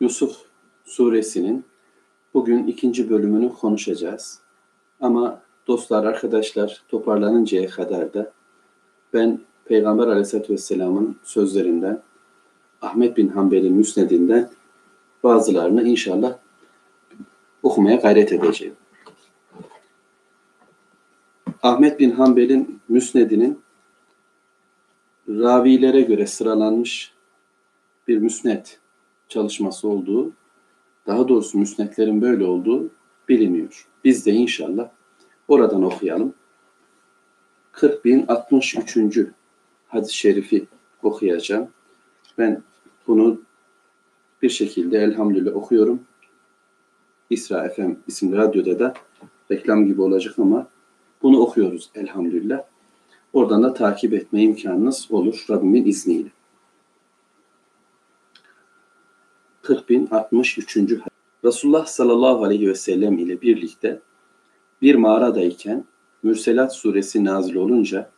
Yusuf suresinin bugün ikinci bölümünü konuşacağız. Ama dostlar, arkadaşlar toparlanıncaya kadar da ben Peygamber aleyhissalatü vesselamın sözlerinden, Ahmet bin Hanbel'in müsnedinden bazılarını inşallah okumaya gayret edeceğim. Ahmet bin Hanbel'in müsnedinin ravilere göre sıralanmış bir müsnet çalışması olduğu, daha doğrusu müsnetlerin böyle olduğu biliniyor. Biz de inşallah oradan okuyalım. 40.063. hadis-i şerifi okuyacağım. Ben bunu bir şekilde elhamdülillah okuyorum. İsra FM isimli radyoda da reklam gibi olacak ama bunu okuyoruz elhamdülillah. Oradan da takip etme imkanınız olur Rabbimin izniyle. 40.063. Resulullah sallallahu aleyhi ve sellem ile birlikte bir mağaradayken Mürselat suresi nazil olunca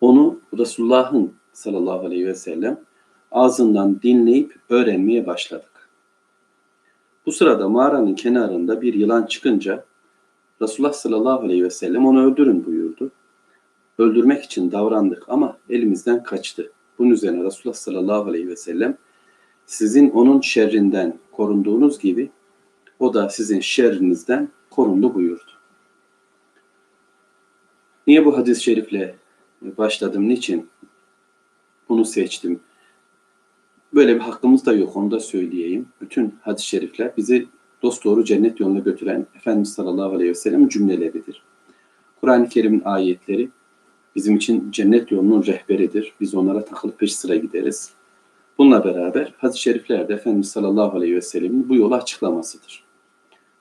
onu Resulullah'ın sallallahu aleyhi ve sellem ağzından dinleyip öğrenmeye başladık. Bu sırada mağaranın kenarında bir yılan çıkınca Resulullah sallallahu aleyhi ve sellem onu öldürün buyurdu. Öldürmek için davrandık ama elimizden kaçtı. Bunun üzerine Resulullah sallallahu aleyhi ve sellem sizin onun şerrinden korunduğunuz gibi o da sizin şerrinizden korundu buyurdu. Niye bu hadis-i şerifle başladım? Niçin bunu seçtim? Böyle bir hakkımız da yok onu da söyleyeyim. Bütün hadis-i şerifler bizi dost doğru cennet yoluna götüren Efendimiz sallallahu aleyhi ve sellem cümleleridir. Kur'an-ı Kerim'in ayetleri bizim için cennet yolunun rehberidir. Biz onlara takılıp peş sıra gideriz. Bununla beraber hadis-i şeriflerde Efendimiz sallallahu aleyhi ve sellemin bu yolu açıklamasıdır.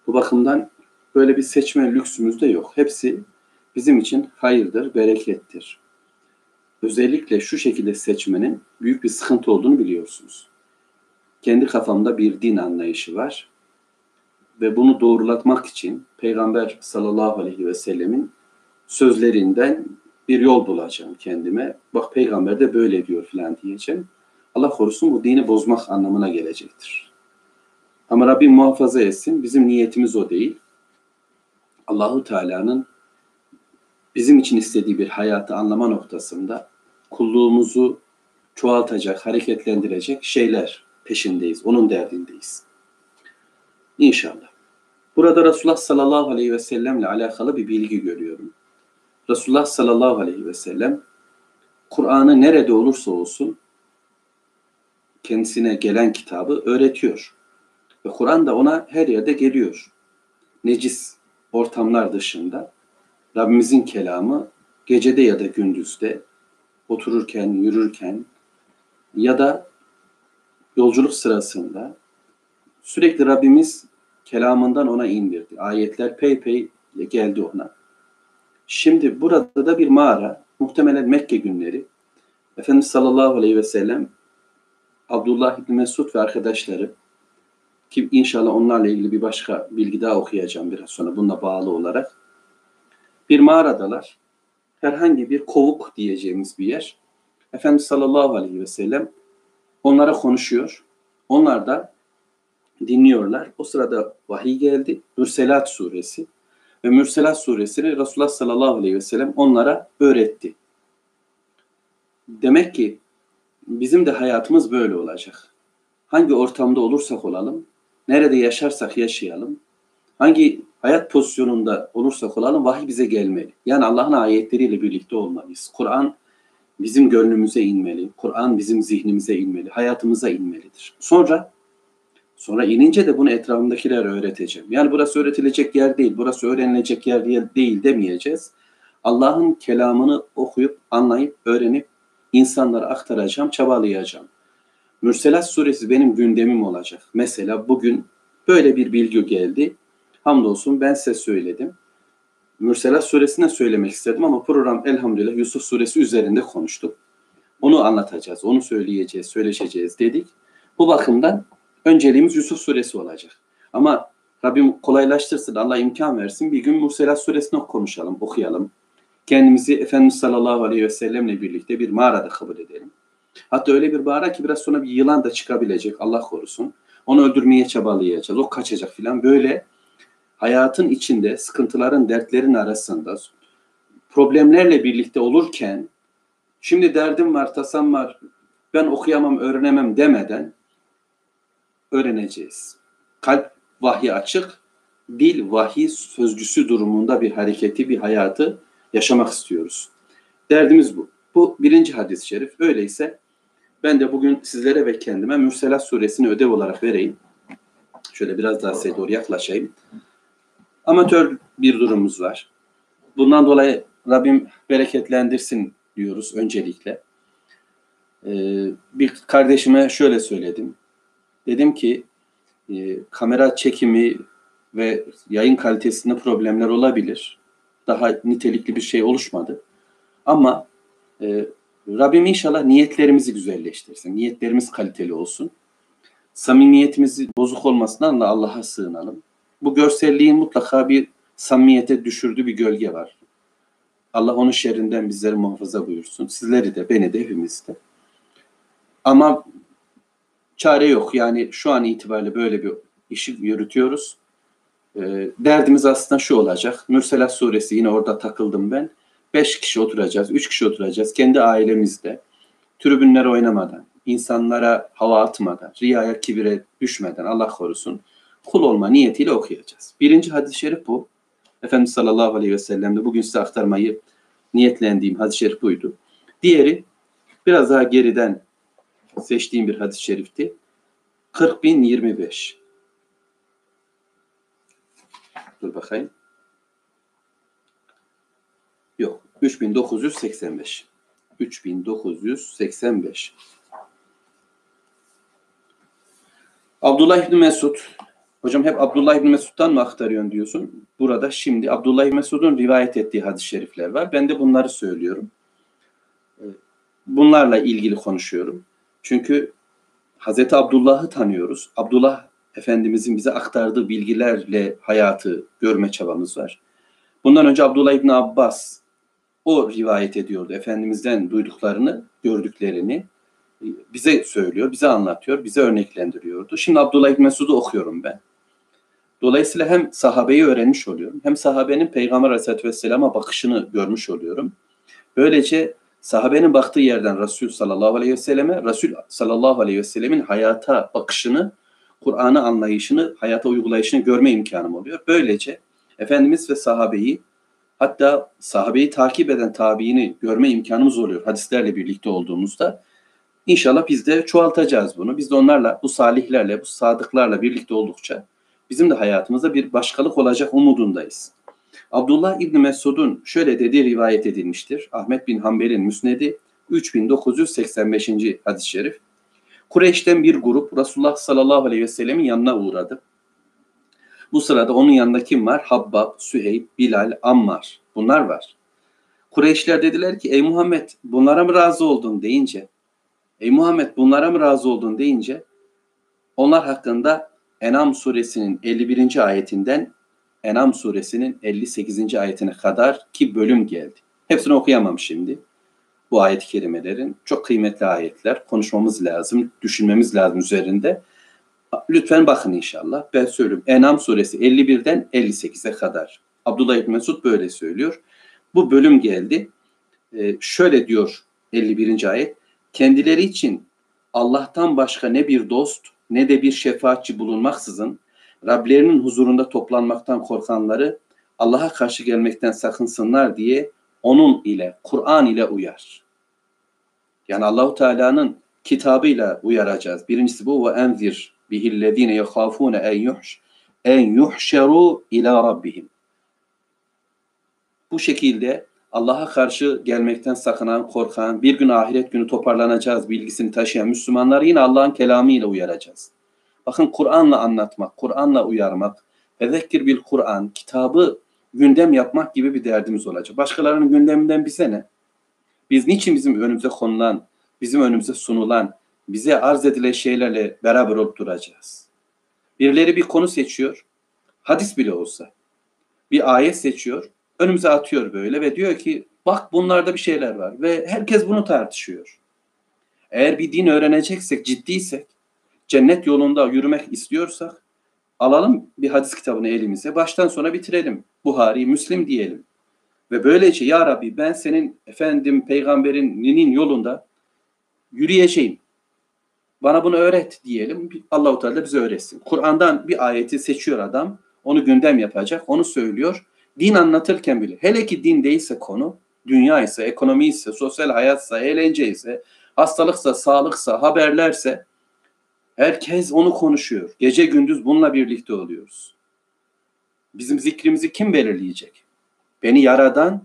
Bu bakımdan böyle bir seçme lüksümüz de yok. Hepsi bizim için hayırdır, berekettir. Özellikle şu şekilde seçmenin büyük bir sıkıntı olduğunu biliyorsunuz. Kendi kafamda bir din anlayışı var ve bunu doğrulatmak için Peygamber sallallahu aleyhi ve sellemin sözlerinden bir yol bulacağım kendime. Bak peygamber de böyle diyor filan diyeceğim. Allah korusun bu dini bozmak anlamına gelecektir. Ama Rabbim muhafaza etsin. Bizim niyetimiz o değil. Allahu Teala'nın bizim için istediği bir hayatı anlama noktasında kulluğumuzu çoğaltacak, hareketlendirecek şeyler peşindeyiz. Onun derdindeyiz. İnşallah. Burada Resulullah sallallahu aleyhi ve sellemle alakalı bir bilgi görüyorum. Resulullah sallallahu aleyhi ve sellem Kur'an'ı nerede olursa olsun kendisine gelen kitabı öğretiyor. Ve Kur'an da ona her yerde geliyor. Necis ortamlar dışında Rabbimizin kelamı gecede ya da gündüzde otururken, yürürken ya da yolculuk sırasında sürekli Rabbimiz kelamından ona indirdi. Ayetler pey pey geldi ona. Şimdi burada da bir mağara, muhtemelen Mekke günleri. Efendimiz sallallahu aleyhi ve sellem Abdullah İbni Mesud ve arkadaşları ki inşallah onlarla ilgili bir başka bilgi daha okuyacağım biraz sonra bununla bağlı olarak. Bir mağaradalar. Herhangi bir kovuk diyeceğimiz bir yer. Efendimiz sallallahu aleyhi ve sellem onlara konuşuyor. Onlar da dinliyorlar. O sırada vahiy geldi. Mürselat suresi. Ve Mürselat suresini Resulullah sallallahu aleyhi ve sellem onlara öğretti. Demek ki bizim de hayatımız böyle olacak. Hangi ortamda olursak olalım, nerede yaşarsak yaşayalım, hangi hayat pozisyonunda olursak olalım vahiy bize gelmeli. Yani Allah'ın ayetleriyle birlikte olmalıyız. Kur'an bizim gönlümüze inmeli. Kur'an bizim zihnimize inmeli, hayatımıza inmelidir. Sonra sonra inince de bunu etrafımdakiler öğreteceğim. Yani burası öğretilecek yer değil, burası öğrenilecek yer değil demeyeceğiz. Allah'ın kelamını okuyup, anlayıp, öğrenip insanlara aktaracağım, çabalayacağım. Mürselat suresi benim gündemim olacak. Mesela bugün böyle bir bilgi geldi. Hamdolsun ben size söyledim. Mürselat suresine söylemek istedim ama program elhamdülillah Yusuf suresi üzerinde konuştuk. Onu anlatacağız, onu söyleyeceğiz, söyleşeceğiz dedik. Bu bakımdan önceliğimiz Yusuf suresi olacak. Ama Rabbim kolaylaştırsın, Allah imkan versin. Bir gün Murselat suresini konuşalım, okuyalım. Kendimizi Efendimiz sallallahu aleyhi ve sellemle birlikte bir mağarada kabul edelim. Hatta öyle bir mağara ki biraz sonra bir yılan da çıkabilecek, Allah korusun. Onu öldürmeye çabalayacağız, o kaçacak filan. Böyle hayatın içinde, sıkıntıların, dertlerin arasında problemlerle birlikte olurken şimdi derdim var, tasam var, ben okuyamam, öğrenemem demeden öğreneceğiz. Kalp vahyi açık, dil vahiy sözcüsü durumunda bir hareketi, bir hayatı yaşamak istiyoruz. Derdimiz bu. Bu birinci hadis-i şerif. Öyleyse ben de bugün sizlere ve kendime Mürselat suresini ödev olarak vereyim. Şöyle biraz daha size doğru yaklaşayım. Amatör bir durumumuz var. Bundan dolayı Rabbim bereketlendirsin diyoruz öncelikle. Ee, bir kardeşime şöyle söyledim. Dedim ki e, kamera çekimi ve yayın kalitesinde problemler olabilir. Daha nitelikli bir şey oluşmadı. Ama e, Rabbim inşallah niyetlerimizi güzelleştirsin. Niyetlerimiz kaliteli olsun. Samimiyetimizi bozuk olmasından da Allah'a sığınalım. Bu görselliğin mutlaka bir samimiyete düşürdüğü bir gölge var. Allah onun şerrinden bizleri muhafaza buyursun. Sizleri de, beni de, hepimizi de. Ama çare yok. Yani şu an itibariyle böyle bir işi yürütüyoruz. E, derdimiz aslında şu olacak. Mürselat suresi yine orada takıldım ben. Beş kişi oturacağız, üç kişi oturacağız. Kendi ailemizde. Tribünlere oynamadan, insanlara hava atmadan, riyaya kibire düşmeden Allah korusun. Kul olma niyetiyle okuyacağız. Birinci hadis-i şerif bu. Efendimiz sallallahu aleyhi ve sellem bugün size aktarmayı niyetlendiğim hadis-i şerif buydu. Diğeri biraz daha geriden seçtiğim bir hadis-i şerifti. 40.025. Dur bakayım. Yok. 3985. 3985. Abdullah İbni Mesud. Hocam hep Abdullah İbni Mesud'dan mı aktarıyorsun diyorsun. Burada şimdi Abdullah İbni Mesud'un rivayet ettiği hadis-i şerifler var. Ben de bunları söylüyorum. Bunlarla ilgili konuşuyorum. Çünkü Hazreti Abdullah'ı tanıyoruz. Abdullah Efendimizin bize aktardığı bilgilerle hayatı görme çabamız var. Bundan önce Abdullah İbni Abbas o rivayet ediyordu. Efendimizden duyduklarını, gördüklerini bize söylüyor, bize anlatıyor, bize örneklendiriyordu. Şimdi Abdullah İbni Mesud'u okuyorum ben. Dolayısıyla hem sahabeyi öğrenmiş oluyorum, hem sahabenin Peygamber Aleyhisselatü Vesselam'a bakışını görmüş oluyorum. Böylece sahabenin baktığı yerden Resul sallallahu aleyhi ve selleme, Resul sallallahu aleyhi ve sellemin hayata bakışını, Kur'an'ı anlayışını, hayata uygulayışını görme imkanım oluyor. Böylece Efendimiz ve sahabeyi hatta sahabeyi takip eden tabiini görme imkanımız oluyor hadislerle birlikte olduğumuzda. İnşallah biz de çoğaltacağız bunu. Biz de onlarla, bu salihlerle, bu sadıklarla birlikte oldukça bizim de hayatımızda bir başkalık olacak umudundayız. Abdullah İbni Mesud'un şöyle dediği rivayet edilmiştir. Ahmet bin Hanbel'in müsnedi 3985. hadis-i şerif. Kureyş'ten bir grup Resulullah sallallahu aleyhi ve sellemin yanına uğradı. Bu sırada onun yanında kim var? Habbab, Süheyb, Bilal, Ammar. Bunlar var. Kureyşler dediler ki ey Muhammed bunlara mı razı oldun deyince ey Muhammed bunlara mı razı oldun deyince onlar hakkında Enam suresinin 51. ayetinden Enam suresinin 58. ayetine kadar ki bölüm geldi. Hepsini okuyamam şimdi. Bu ayet-i kerimelerin çok kıymetli ayetler. Konuşmamız lazım, düşünmemiz lazım üzerinde. Lütfen bakın inşallah. Ben söylüyorum. Enam suresi 51'den 58'e kadar. Abdullah İbni Mesud böyle söylüyor. Bu bölüm geldi. Ee, şöyle diyor 51. ayet. Kendileri için Allah'tan başka ne bir dost ne de bir şefaatçi bulunmaksızın Rablerinin huzurunda toplanmaktan korkanları Allah'a karşı gelmekten sakınsınlar diye onun ile, Kur'an ile uyar. Yani Allahu Teala'nın kitabıyla uyaracağız. Birincisi bu ve enzir bihillezine yahafune en yuhş en yuhşeru ila rabbihim. Bu şekilde Allah'a karşı gelmekten sakınan, korkan, bir gün ahiret günü toparlanacağız bilgisini taşıyan Müslümanları yine Allah'ın kelamı ile uyaracağız. Bakın Kur'an'la anlatmak, Kur'an'la uyarmak, Fezekkir bil Kur'an, kitabı gündem yapmak gibi bir derdimiz olacak. Başkalarının gündeminden bize ne? Biz niçin bizim önümüze konulan, bizim önümüze sunulan, bize arz edilen şeylerle beraber olup duracağız? Birileri bir konu seçiyor, hadis bile olsa. Bir ayet seçiyor, önümüze atıyor böyle ve diyor ki bak bunlarda bir şeyler var ve herkes bunu tartışıyor. Eğer bir din öğreneceksek, ciddiysek, cennet yolunda yürümek istiyorsak alalım bir hadis kitabını elimize, baştan sona bitirelim. Buhari, Müslim diyelim. Ve böylece ya Rabbi ben senin efendim peygamberinin yolunda yürüyeceğim. Bana bunu öğret diyelim. Allahu Teala bize öğretsin. Kur'an'dan bir ayeti seçiyor adam. Onu gündem yapacak. Onu söylüyor. Din anlatırken bile. Hele ki din değilse konu, dünya ise, ekonomi ise, sosyal hayatsa, eğlence ise, hastalıksa, sağlıksa, haberlerse herkes onu konuşuyor. Gece gündüz bununla birlikte oluyoruz. Bizim zikrimizi kim belirleyecek? Beni yaradan,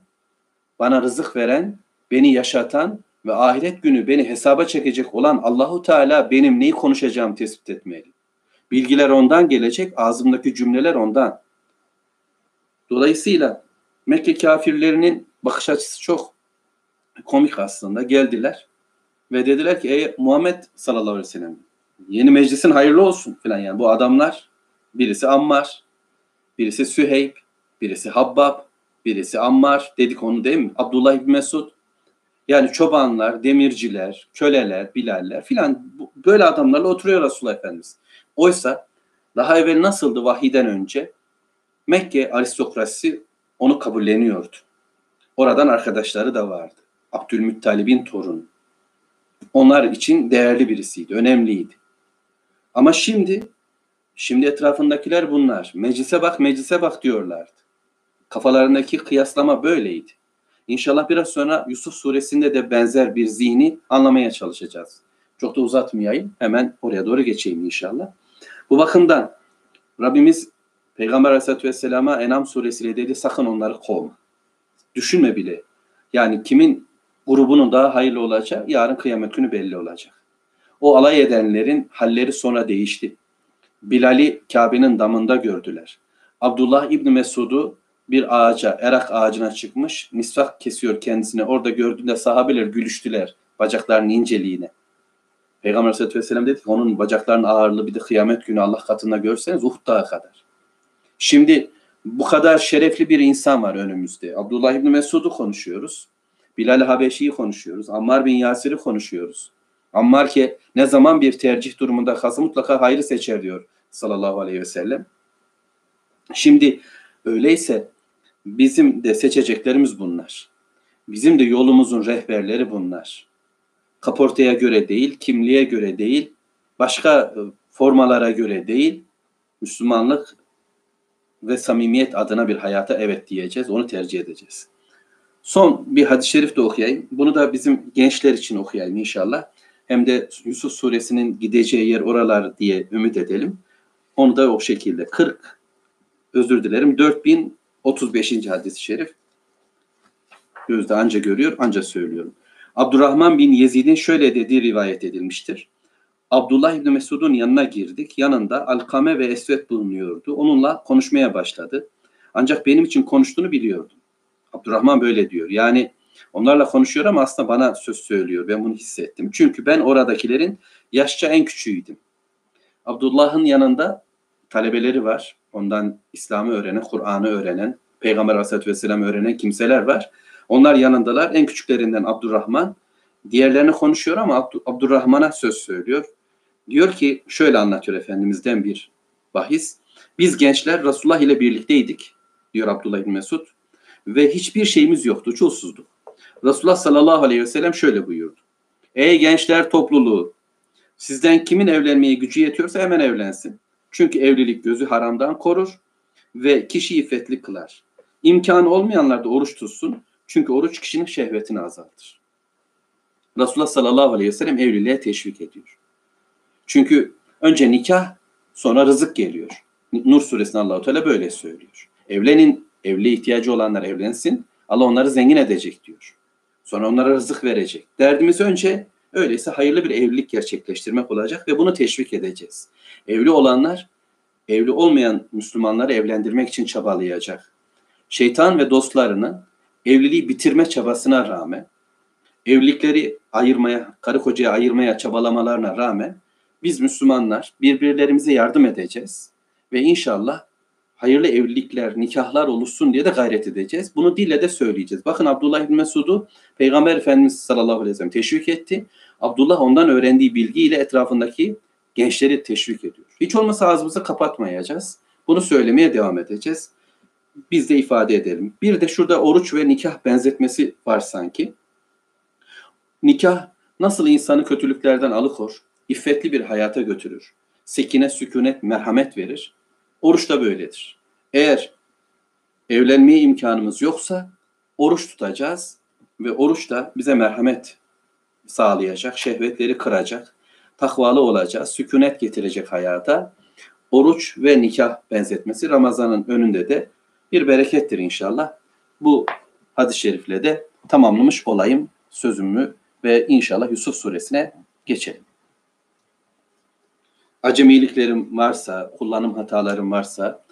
bana rızık veren, beni yaşatan ve ahiret günü beni hesaba çekecek olan Allahu Teala benim neyi konuşacağım tespit etmeli. Bilgiler ondan gelecek, ağzımdaki cümleler ondan. Dolayısıyla Mekke kafirlerinin bakış açısı çok komik aslında. Geldiler ve dediler ki ey Muhammed sallallahu aleyhi ve sellem yeni meclisin hayırlı olsun filan yani bu adamlar birisi Ammar, birisi Süheyb, birisi Habbab, birisi Ammar dedik onu değil mi? Abdullah İbni Mesud. Yani çobanlar, demirciler, köleler, bilaller filan böyle adamlarla oturuyor Resulullah Efendimiz. Oysa daha evvel nasıldı vahiden önce? Mekke aristokrasi onu kabulleniyordu. Oradan arkadaşları da vardı. Abdülmuttalib'in torunu. Onlar için değerli birisiydi, önemliydi. Ama şimdi, şimdi etrafındakiler bunlar. Meclise bak, meclise bak diyorlardı. Kafalarındaki kıyaslama böyleydi. İnşallah biraz sonra Yusuf suresinde de benzer bir zihni anlamaya çalışacağız. Çok da uzatmayayım. Hemen oraya doğru geçeyim inşallah. Bu bakımdan Rabbimiz Peygamber Aleyhisselatü Vesselam'a Enam suresiyle dedi sakın onları kovma. Düşünme bile. Yani kimin grubunun daha hayırlı olacağı yarın kıyamet günü belli olacak. O alay edenlerin halleri sonra değişti. Bilal'i Kabe'nin damında gördüler. Abdullah İbni Mesud'u bir ağaca, erak ağacına çıkmış, misvak kesiyor kendisine. Orada gördüğünde sahabeler gülüştüler bacaklarının inceliğine. Peygamber Aleyhisselatü Vesselam dedi ki onun bacaklarının ağırlığı bir de kıyamet günü Allah katında görseniz Uhud dağı kadar. Şimdi bu kadar şerefli bir insan var önümüzde. Abdullah İbni Mesud'u konuşuyoruz. Bilal Habeşi'yi konuşuyoruz. Ammar bin Yasir'i konuşuyoruz. Ammar ki ne zaman bir tercih durumunda kalsa mutlaka hayrı seçer diyor sallallahu aleyhi ve sellem. Şimdi öyleyse bizim de seçeceklerimiz bunlar. Bizim de yolumuzun rehberleri bunlar. Kaportaya göre değil, kimliğe göre değil, başka e, formalara göre değil, Müslümanlık ve samimiyet adına bir hayata evet diyeceğiz. Onu tercih edeceğiz. Son bir hadis-i şerif de okuyayım. Bunu da bizim gençler için okuyayım inşallah. Hem de Yusuf suresinin gideceği yer oralar diye ümit edelim. Onu da o şekilde 40 özür dilerim 4035. hadis-i şerif. Gözde anca görüyor, anca söylüyorum. Abdurrahman bin Yezid'in şöyle dediği rivayet edilmiştir. Abdullah İbni Mesud'un yanına girdik. Yanında Alkame ve Esvet bulunuyordu. Onunla konuşmaya başladı. Ancak benim için konuştuğunu biliyordum. Abdurrahman böyle diyor. Yani onlarla konuşuyor ama aslında bana söz söylüyor. Ben bunu hissettim. Çünkü ben oradakilerin yaşça en küçüğüydüm. Abdullah'ın yanında talebeleri var. Ondan İslam'ı öğrenen, Kur'an'ı öğrenen, Peygamber Aleyhisselatü Vesselam öğrenen kimseler var. Onlar yanındalar. En küçüklerinden Abdurrahman. Diğerlerini konuşuyor ama Abdurrahman'a söz söylüyor. Diyor ki şöyle anlatıyor Efendimiz'den bir bahis. Biz gençler Resulullah ile birlikteydik diyor Abdullah bin Mesud ve hiçbir şeyimiz yoktu, çulsuzduk. Resulullah sallallahu aleyhi ve sellem şöyle buyurdu. Ey gençler topluluğu sizden kimin evlenmeye gücü yetiyorsa hemen evlensin. Çünkü evlilik gözü haramdan korur ve kişi iffetli kılar. İmkanı olmayanlar da oruç tutsun. Çünkü oruç kişinin şehvetini azaltır. Resulullah sallallahu aleyhi ve sellem evliliğe teşvik ediyor. Çünkü önce nikah sonra rızık geliyor. Nur suresinde Allahu Teala böyle söylüyor. Evlenin, evli ihtiyacı olanlar evlensin. Allah onları zengin edecek diyor. Sonra onlara rızık verecek. Derdimiz önce öyleyse hayırlı bir evlilik gerçekleştirmek olacak ve bunu teşvik edeceğiz. Evli olanlar evli olmayan Müslümanları evlendirmek için çabalayacak. Şeytan ve dostlarının evliliği bitirme çabasına rağmen evlilikleri ayırmaya, karı kocaya ayırmaya çabalamalarına rağmen biz Müslümanlar birbirlerimize yardım edeceğiz ve inşallah hayırlı evlilikler, nikahlar oluşsun diye de gayret edeceğiz. Bunu dille de söyleyeceğiz. Bakın Abdullah İbni Mesud'u Peygamber Efendimiz sallallahu aleyhi ve sellem teşvik etti. Abdullah ondan öğrendiği bilgiyle etrafındaki gençleri teşvik ediyor. Hiç olmasa ağzımızı kapatmayacağız. Bunu söylemeye devam edeceğiz. Biz de ifade edelim. Bir de şurada oruç ve nikah benzetmesi var sanki. Nikah nasıl insanı kötülüklerden alıkor, iffetli bir hayata götürür. Sekine, sükunet, merhamet verir. Oruç da böyledir. Eğer evlenmeye imkanımız yoksa oruç tutacağız ve oruç da bize merhamet sağlayacak, şehvetleri kıracak, takvalı olacağız, sükunet getirecek hayata. Oruç ve nikah benzetmesi Ramazan'ın önünde de bir berekettir inşallah. Bu hadis-i şerifle de tamamlamış olayım sözümü ve inşallah Yusuf suresine geçelim. Acemiliklerim varsa, kullanım hatalarım varsa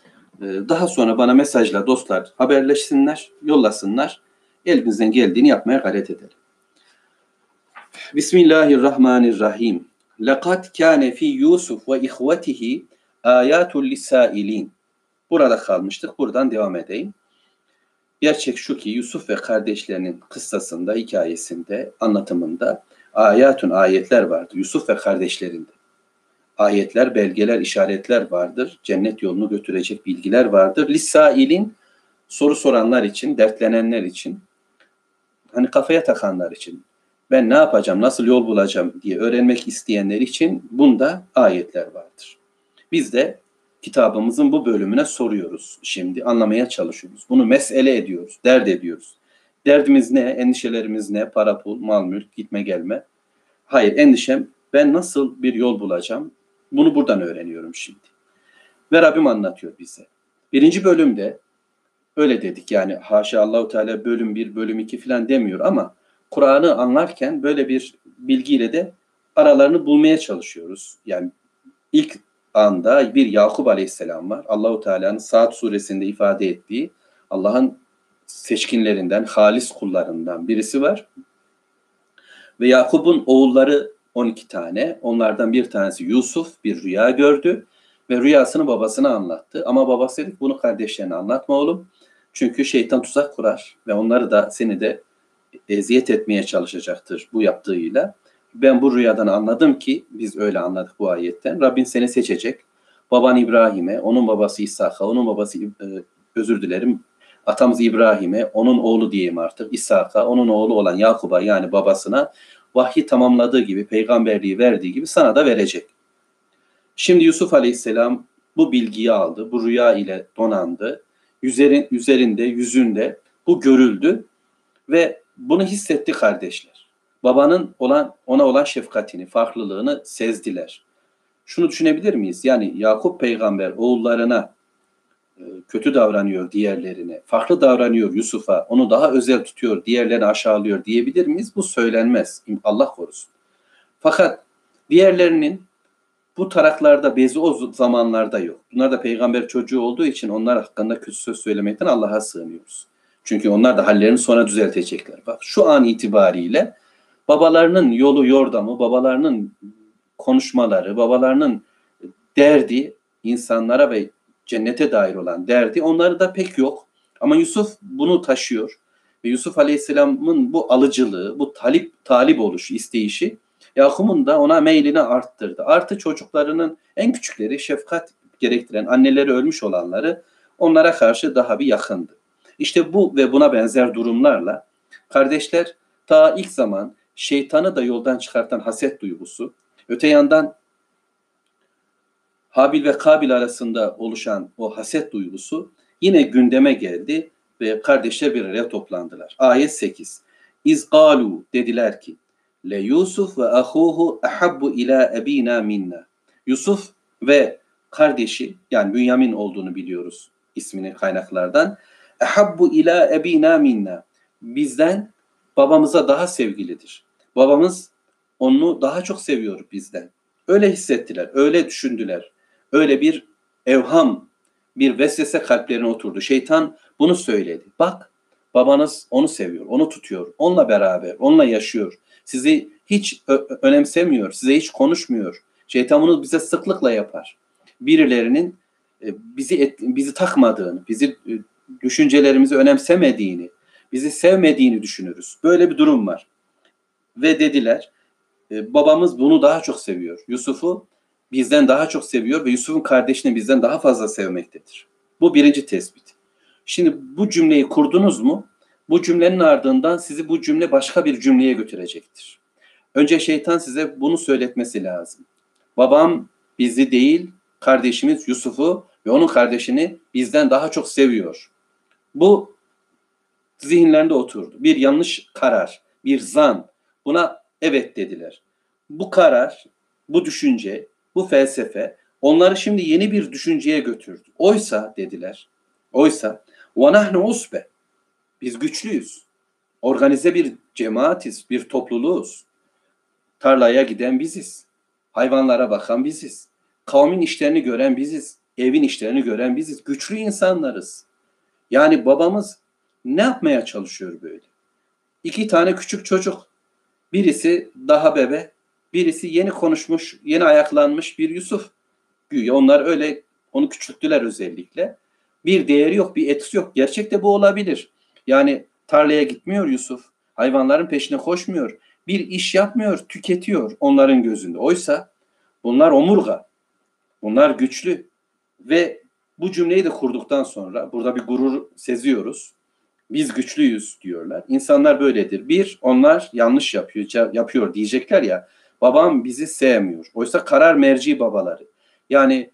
e, daha sonra bana mesajla dostlar haberleşsinler, yollasınlar. Elimizden geldiğini yapmaya gayret edelim. Bismillahirrahmanirrahim. Laqad kâne fi Yusuf ve ihvetihi ayatul lisailin. Burada kalmıştık. Buradan devam edeyim. Gerçek şu ki Yusuf ve kardeşlerinin kıssasında, hikayesinde, anlatımında ayatun ayetler vardır. Yusuf ve kardeşlerinde. Ayetler, belgeler, işaretler vardır. Cennet yolunu götürecek bilgiler vardır. Lisailin soru soranlar için, dertlenenler için, hani kafaya takanlar için, ben ne yapacağım, nasıl yol bulacağım diye öğrenmek isteyenler için bunda ayetler vardır. Biz de kitabımızın bu bölümüne soruyoruz şimdi, anlamaya çalışıyoruz. Bunu mesele ediyoruz, dert ediyoruz. Derdimiz ne, endişelerimiz ne, para pul, mal mülk, gitme gelme. Hayır, endişem ben nasıl bir yol bulacağım, bunu buradan öğreniyorum şimdi. Ve Rabbim anlatıyor bize. Birinci bölümde öyle dedik yani haşa Allahu Teala bölüm bir, bölüm iki falan demiyor ama Kur'an'ı anlarken böyle bir bilgiyle de aralarını bulmaya çalışıyoruz. Yani ilk anda bir Yakup Aleyhisselam var. Allahu Teala'nın Saat suresinde ifade ettiği Allah'ın seçkinlerinden, halis kullarından birisi var. Ve Yakup'un oğulları 12 tane. Onlardan bir tanesi Yusuf bir rüya gördü ve rüyasını babasına anlattı. Ama babası dedi bunu kardeşlerine anlatma oğlum. Çünkü şeytan tuzak kurar ve onları da seni de eziyet etmeye çalışacaktır bu yaptığıyla. Ben bu rüyadan anladım ki biz öyle anladık bu ayetten. Rabbin seni seçecek. Baban İbrahim'e, onun babası İshak'a, onun babası e, özür dilerim atamız İbrahim'e, onun oğlu diyeyim artık İshak'a, onun oğlu olan Yakub'a yani babasına vahyi tamamladığı gibi, peygamberliği verdiği gibi sana da verecek. Şimdi Yusuf Aleyhisselam bu bilgiyi aldı, bu rüya ile donandı. Üzerin, üzerinde, yüzünde bu görüldü ve bunu hissetti kardeşler. Babanın olan ona olan şefkatini, farklılığını sezdiler. Şunu düşünebilir miyiz? Yani Yakup peygamber oğullarına kötü davranıyor diğerlerine, farklı davranıyor Yusuf'a, onu daha özel tutuyor, diğerlerini aşağılıyor diyebilir miyiz? Bu söylenmez. Allah korusun. Fakat diğerlerinin bu taraklarda bezi o zamanlarda yok. Bunlar da peygamber çocuğu olduğu için onlar hakkında kötü söz söylemekten Allah'a sığınıyoruz. Çünkü onlar da hallerini sonra düzeltecekler. Bak şu an itibariyle babalarının yolu yordamı, babalarının konuşmaları, babalarının derdi insanlara ve cennete dair olan derdi onları da pek yok. Ama Yusuf bunu taşıyor. Ve Yusuf Aleyhisselam'ın bu alıcılığı, bu talip talip oluşu, isteyişi Yakup'un da ona meylini arttırdı. Artı çocuklarının en küçükleri şefkat gerektiren anneleri ölmüş olanları onlara karşı daha bir yakındı. İşte bu ve buna benzer durumlarla kardeşler ta ilk zaman şeytanı da yoldan çıkartan haset duygusu, öte yandan Habil ve Kabil arasında oluşan o haset duygusu yine gündeme geldi ve kardeşler bir araya toplandılar. Ayet 8. İzgalu dediler ki Le Yusuf ve ahuhu ahabbu ila ebina minna. Yusuf ve kardeşi yani Bünyamin olduğunu biliyoruz ismini kaynaklardan. Ahabbu ila ebina minna. bizden babamıza daha sevgilidir. Babamız onu daha çok seviyor bizden. Öyle hissettiler, öyle düşündüler. Öyle bir evham, bir vesvese kalplerine oturdu. Şeytan bunu söyledi. Bak babanız onu seviyor, onu tutuyor, onunla beraber, onunla yaşıyor. Sizi hiç önemsemiyor, size hiç konuşmuyor. Şeytan bunu bize sıklıkla yapar. Birilerinin e, bizi et, bizi takmadığını, bizi e, düşüncelerimizi önemsemediğini, bizi sevmediğini düşünürüz. Böyle bir durum var. Ve dediler, e, babamız bunu daha çok seviyor. Yusuf'u bizden daha çok seviyor ve Yusuf'un kardeşini bizden daha fazla sevmektedir. Bu birinci tespit. Şimdi bu cümleyi kurdunuz mu? Bu cümlenin ardından sizi bu cümle başka bir cümleye götürecektir. Önce şeytan size bunu söyletmesi lazım. Babam bizi değil, kardeşimiz Yusuf'u ve onun kardeşini bizden daha çok seviyor. Bu zihinlerinde oturdu. Bir yanlış karar, bir zan. Buna evet dediler. Bu karar, bu düşünce, bu felsefe onları şimdi yeni bir düşünceye götürdü. Oysa dediler, oysa وَنَحْنُ usbe. Biz güçlüyüz. Organize bir cemaatiz, bir topluluğuz. Tarlaya giden biziz. Hayvanlara bakan biziz. Kavmin işlerini gören biziz. Evin işlerini gören biziz. Güçlü insanlarız. Yani babamız ne yapmaya çalışıyor böyle? İki tane küçük çocuk. Birisi daha bebe, birisi yeni konuşmuş, yeni ayaklanmış bir Yusuf. Güya onlar öyle onu küçülttüler özellikle. Bir değeri yok, bir etkisi yok. Gerçekte bu olabilir. Yani tarlaya gitmiyor Yusuf. Hayvanların peşine koşmuyor. Bir iş yapmıyor, tüketiyor onların gözünde. Oysa bunlar omurga. Bunlar güçlü. Ve bu cümleyi de kurduktan sonra burada bir gurur seziyoruz. Biz güçlüyüz diyorlar. İnsanlar böyledir. Bir, onlar yanlış yapıyor, yapıyor diyecekler ya. Babam bizi sevmiyor. Oysa karar merci babaları. Yani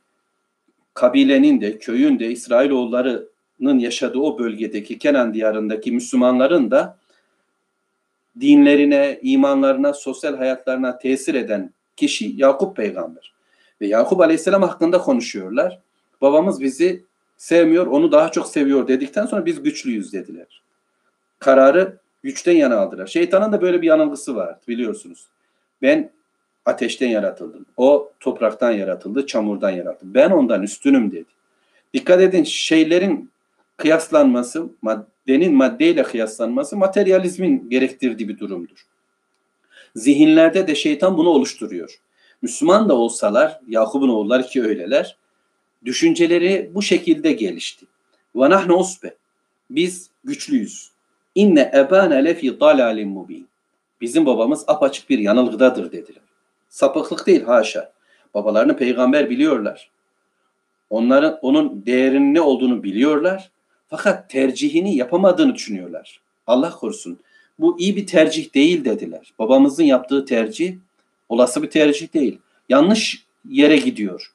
kabilenin de, köyün de, İsrailoğullarının yaşadığı o bölgedeki Kenan diyarındaki Müslümanların da dinlerine, imanlarına, sosyal hayatlarına tesir eden kişi Yakup peygamber. Ve Yakup aleyhisselam hakkında konuşuyorlar. Babamız bizi sevmiyor, onu daha çok seviyor dedikten sonra biz güçlüyüz dediler. Kararı güçten yana aldılar. Şeytanın da böyle bir yanılgısı var biliyorsunuz. Ben ateşten yaratıldım. O topraktan yaratıldı, çamurdan yaratıldı. Ben ondan üstünüm dedi. Dikkat edin şeylerin kıyaslanması, maddenin maddeyle kıyaslanması materyalizmin gerektirdiği bir durumdur. Zihinlerde de şeytan bunu oluşturuyor. Müslüman da olsalar, Yakup'un oğulları ki öyleler, düşünceleri bu şekilde gelişti. Ve nahnu usbe. Biz güçlüyüz. İnne ebâne lefi dalalin mubin. Bizim babamız apaçık bir yanılgıdadır dediler. Sapıklık değil haşa. Babalarını peygamber biliyorlar. Onların onun değerinin ne olduğunu biliyorlar. Fakat tercihini yapamadığını düşünüyorlar. Allah korusun. Bu iyi bir tercih değil dediler. Babamızın yaptığı tercih olası bir tercih değil. Yanlış yere gidiyor.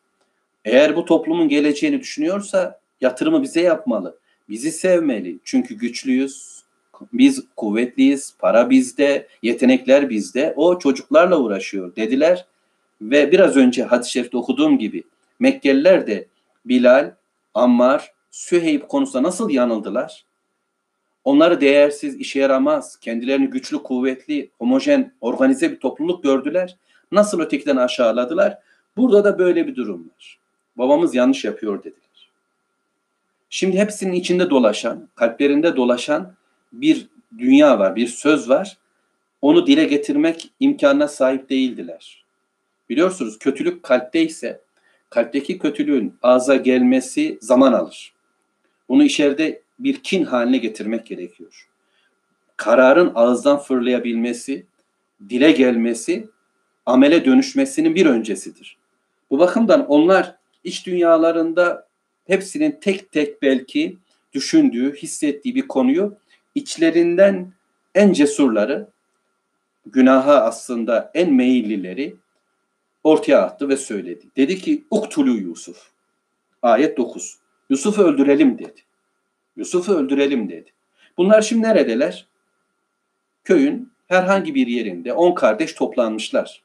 Eğer bu toplumun geleceğini düşünüyorsa yatırımı bize yapmalı. Bizi sevmeli. Çünkü güçlüyüz. Biz kuvvetliyiz. Para bizde. Yetenekler bizde. O çocuklarla uğraşıyor dediler. Ve biraz önce hadis-i şerifte okuduğum gibi Mekkeliler de Bilal, Ammar, Süheyb konusunda nasıl yanıldılar? Onları değersiz, işe yaramaz, kendilerini güçlü, kuvvetli, homojen, organize bir topluluk gördüler. Nasıl ötekiden aşağıladılar? Burada da böyle bir durum var. Babamız yanlış yapıyor dediler. Şimdi hepsinin içinde dolaşan, kalplerinde dolaşan bir dünya var, bir söz var. Onu dile getirmek imkanına sahip değildiler. Biliyorsunuz kötülük kalpteyse kalpteki kötülüğün ağza gelmesi zaman alır. Bunu içeride bir kin haline getirmek gerekiyor. Kararın ağızdan fırlayabilmesi, dile gelmesi, amele dönüşmesinin bir öncesidir. Bu bakımdan onlar iç dünyalarında hepsinin tek tek belki düşündüğü, hissettiği bir konuyu içlerinden en cesurları, günaha aslında en meyillileri ortaya attı ve söyledi. Dedi ki uktulu Yusuf. Ayet 9. Yusuf'u öldürelim dedi. Yusuf'u öldürelim dedi. Bunlar şimdi neredeler? Köyün herhangi bir yerinde on kardeş toplanmışlar.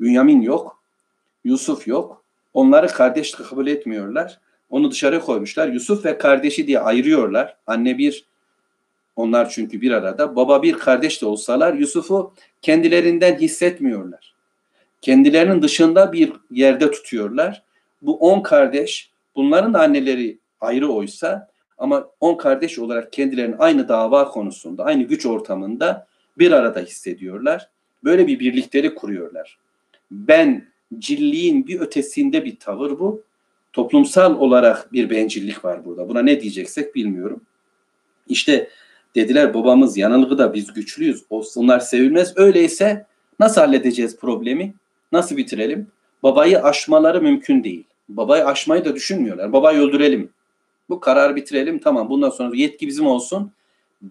Bünyamin yok, Yusuf yok. Onları kardeş kabul etmiyorlar. Onu dışarı koymuşlar. Yusuf ve kardeşi diye ayırıyorlar. Anne bir, Onlar çünkü bir arada. Baba bir kardeş de olsalar Yusuf'u kendilerinden hissetmiyorlar. Kendilerinin dışında bir yerde tutuyorlar. Bu on kardeş, bunların anneleri ayrı oysa ama on kardeş olarak kendilerini aynı dava konusunda, aynı güç ortamında bir arada hissediyorlar. Böyle bir birliktelik kuruyorlar. Ben cilliğin bir ötesinde bir tavır bu. Toplumsal olarak bir bencillik var burada. Buna ne diyeceksek bilmiyorum. İşte dediler babamız yanılgı da biz güçlüyüz. Onlar sevilmez. Öyleyse nasıl halledeceğiz problemi? Nasıl bitirelim? Babayı aşmaları mümkün değil. Babayı aşmayı da düşünmüyorlar. Babayı öldürelim. Bu kararı bitirelim. Tamam bundan sonra yetki bizim olsun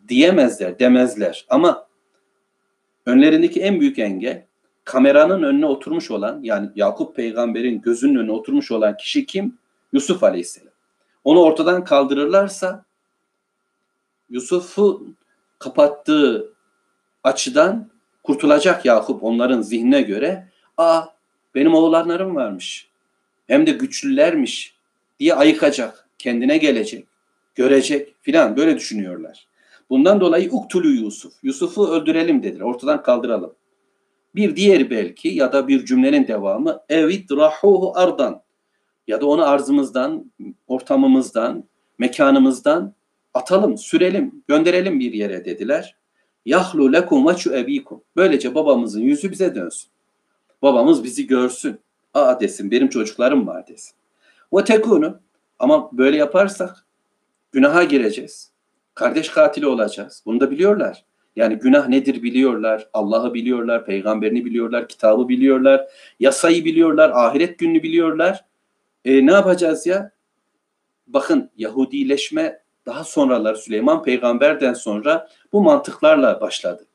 diyemezler, demezler. Ama önlerindeki en büyük engel kameranın önüne oturmuş olan yani Yakup peygamberin gözünün önüne oturmuş olan kişi kim? Yusuf aleyhisselam. Onu ortadan kaldırırlarsa Yusuf'u kapattığı açıdan kurtulacak Yakup onların zihnine göre. Aa benim oğlanlarım varmış. Hem de güçlülermiş diye ayıkacak. Kendine gelecek. Görecek filan böyle düşünüyorlar. Bundan dolayı uktulu Yusuf. Yusuf'u öldürelim dediler. Ortadan kaldıralım. Bir diğeri belki ya da bir cümlenin devamı evit rahuhu ardan ya da onu arzımızdan, ortamımızdan, mekanımızdan atalım, sürelim, gönderelim bir yere dediler. Yahlu lekum ve ebikum. Böylece babamızın yüzü bize dönsün. Babamız bizi görsün. Aa desin benim çocuklarım var desin. Ve tekunu ama böyle yaparsak günaha gireceğiz. Kardeş katili olacağız. Bunu da biliyorlar. Yani günah nedir biliyorlar, Allah'ı biliyorlar, peygamberini biliyorlar, kitabı biliyorlar, yasayı biliyorlar, ahiret gününü biliyorlar. E, ne yapacağız ya? Bakın Yahudileşme daha sonralar Süleyman peygamberden sonra bu mantıklarla başladı.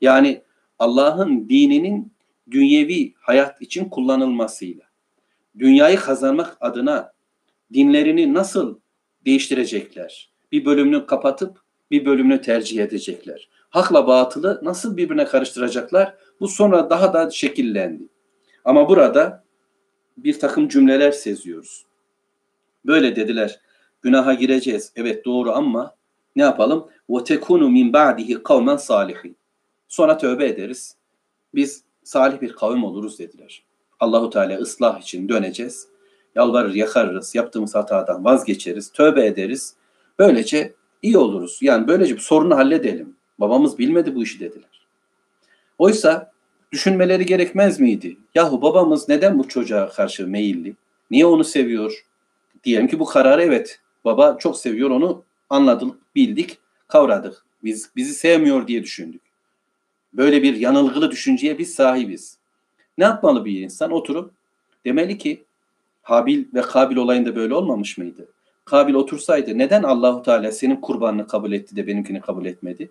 Yani Allah'ın dininin dünyevi hayat için kullanılmasıyla, dünyayı kazanmak adına dinlerini nasıl değiştirecekler? Bir bölümünü kapatıp bir bölümünü tercih edecekler. Hakla batılı nasıl birbirine karıştıracaklar? Bu sonra daha da şekillendi. Ama burada bir takım cümleler seziyoruz. Böyle dediler. Günaha gireceğiz. Evet doğru ama ne yapalım? وَتَكُونُ مِنْ بَعْدِهِ قَوْمًا صَالِحِينَ Sonra tövbe ederiz. Biz salih bir kavim oluruz dediler. Allahu Teala ıslah için döneceğiz. Yalvarır, yakarırız, yaptığımız hatadan vazgeçeriz, tövbe ederiz. Böylece iyi oluruz. Yani böylece bir sorunu halledelim. Babamız bilmedi bu işi dediler. Oysa düşünmeleri gerekmez miydi? Yahu babamız neden bu çocuğa karşı meyilli? Niye onu seviyor? Diyelim ki bu kararı evet baba çok seviyor onu anladık, bildik, kavradık. Biz bizi sevmiyor diye düşündük. Böyle bir yanılgılı düşünceye biz sahibiz. Ne yapmalı bir insan? Oturup demeli ki Habil ve Kabil olayında böyle olmamış mıydı? Kabil otursaydı neden Allahu Teala senin kurbanını kabul etti de benimkini kabul etmedi?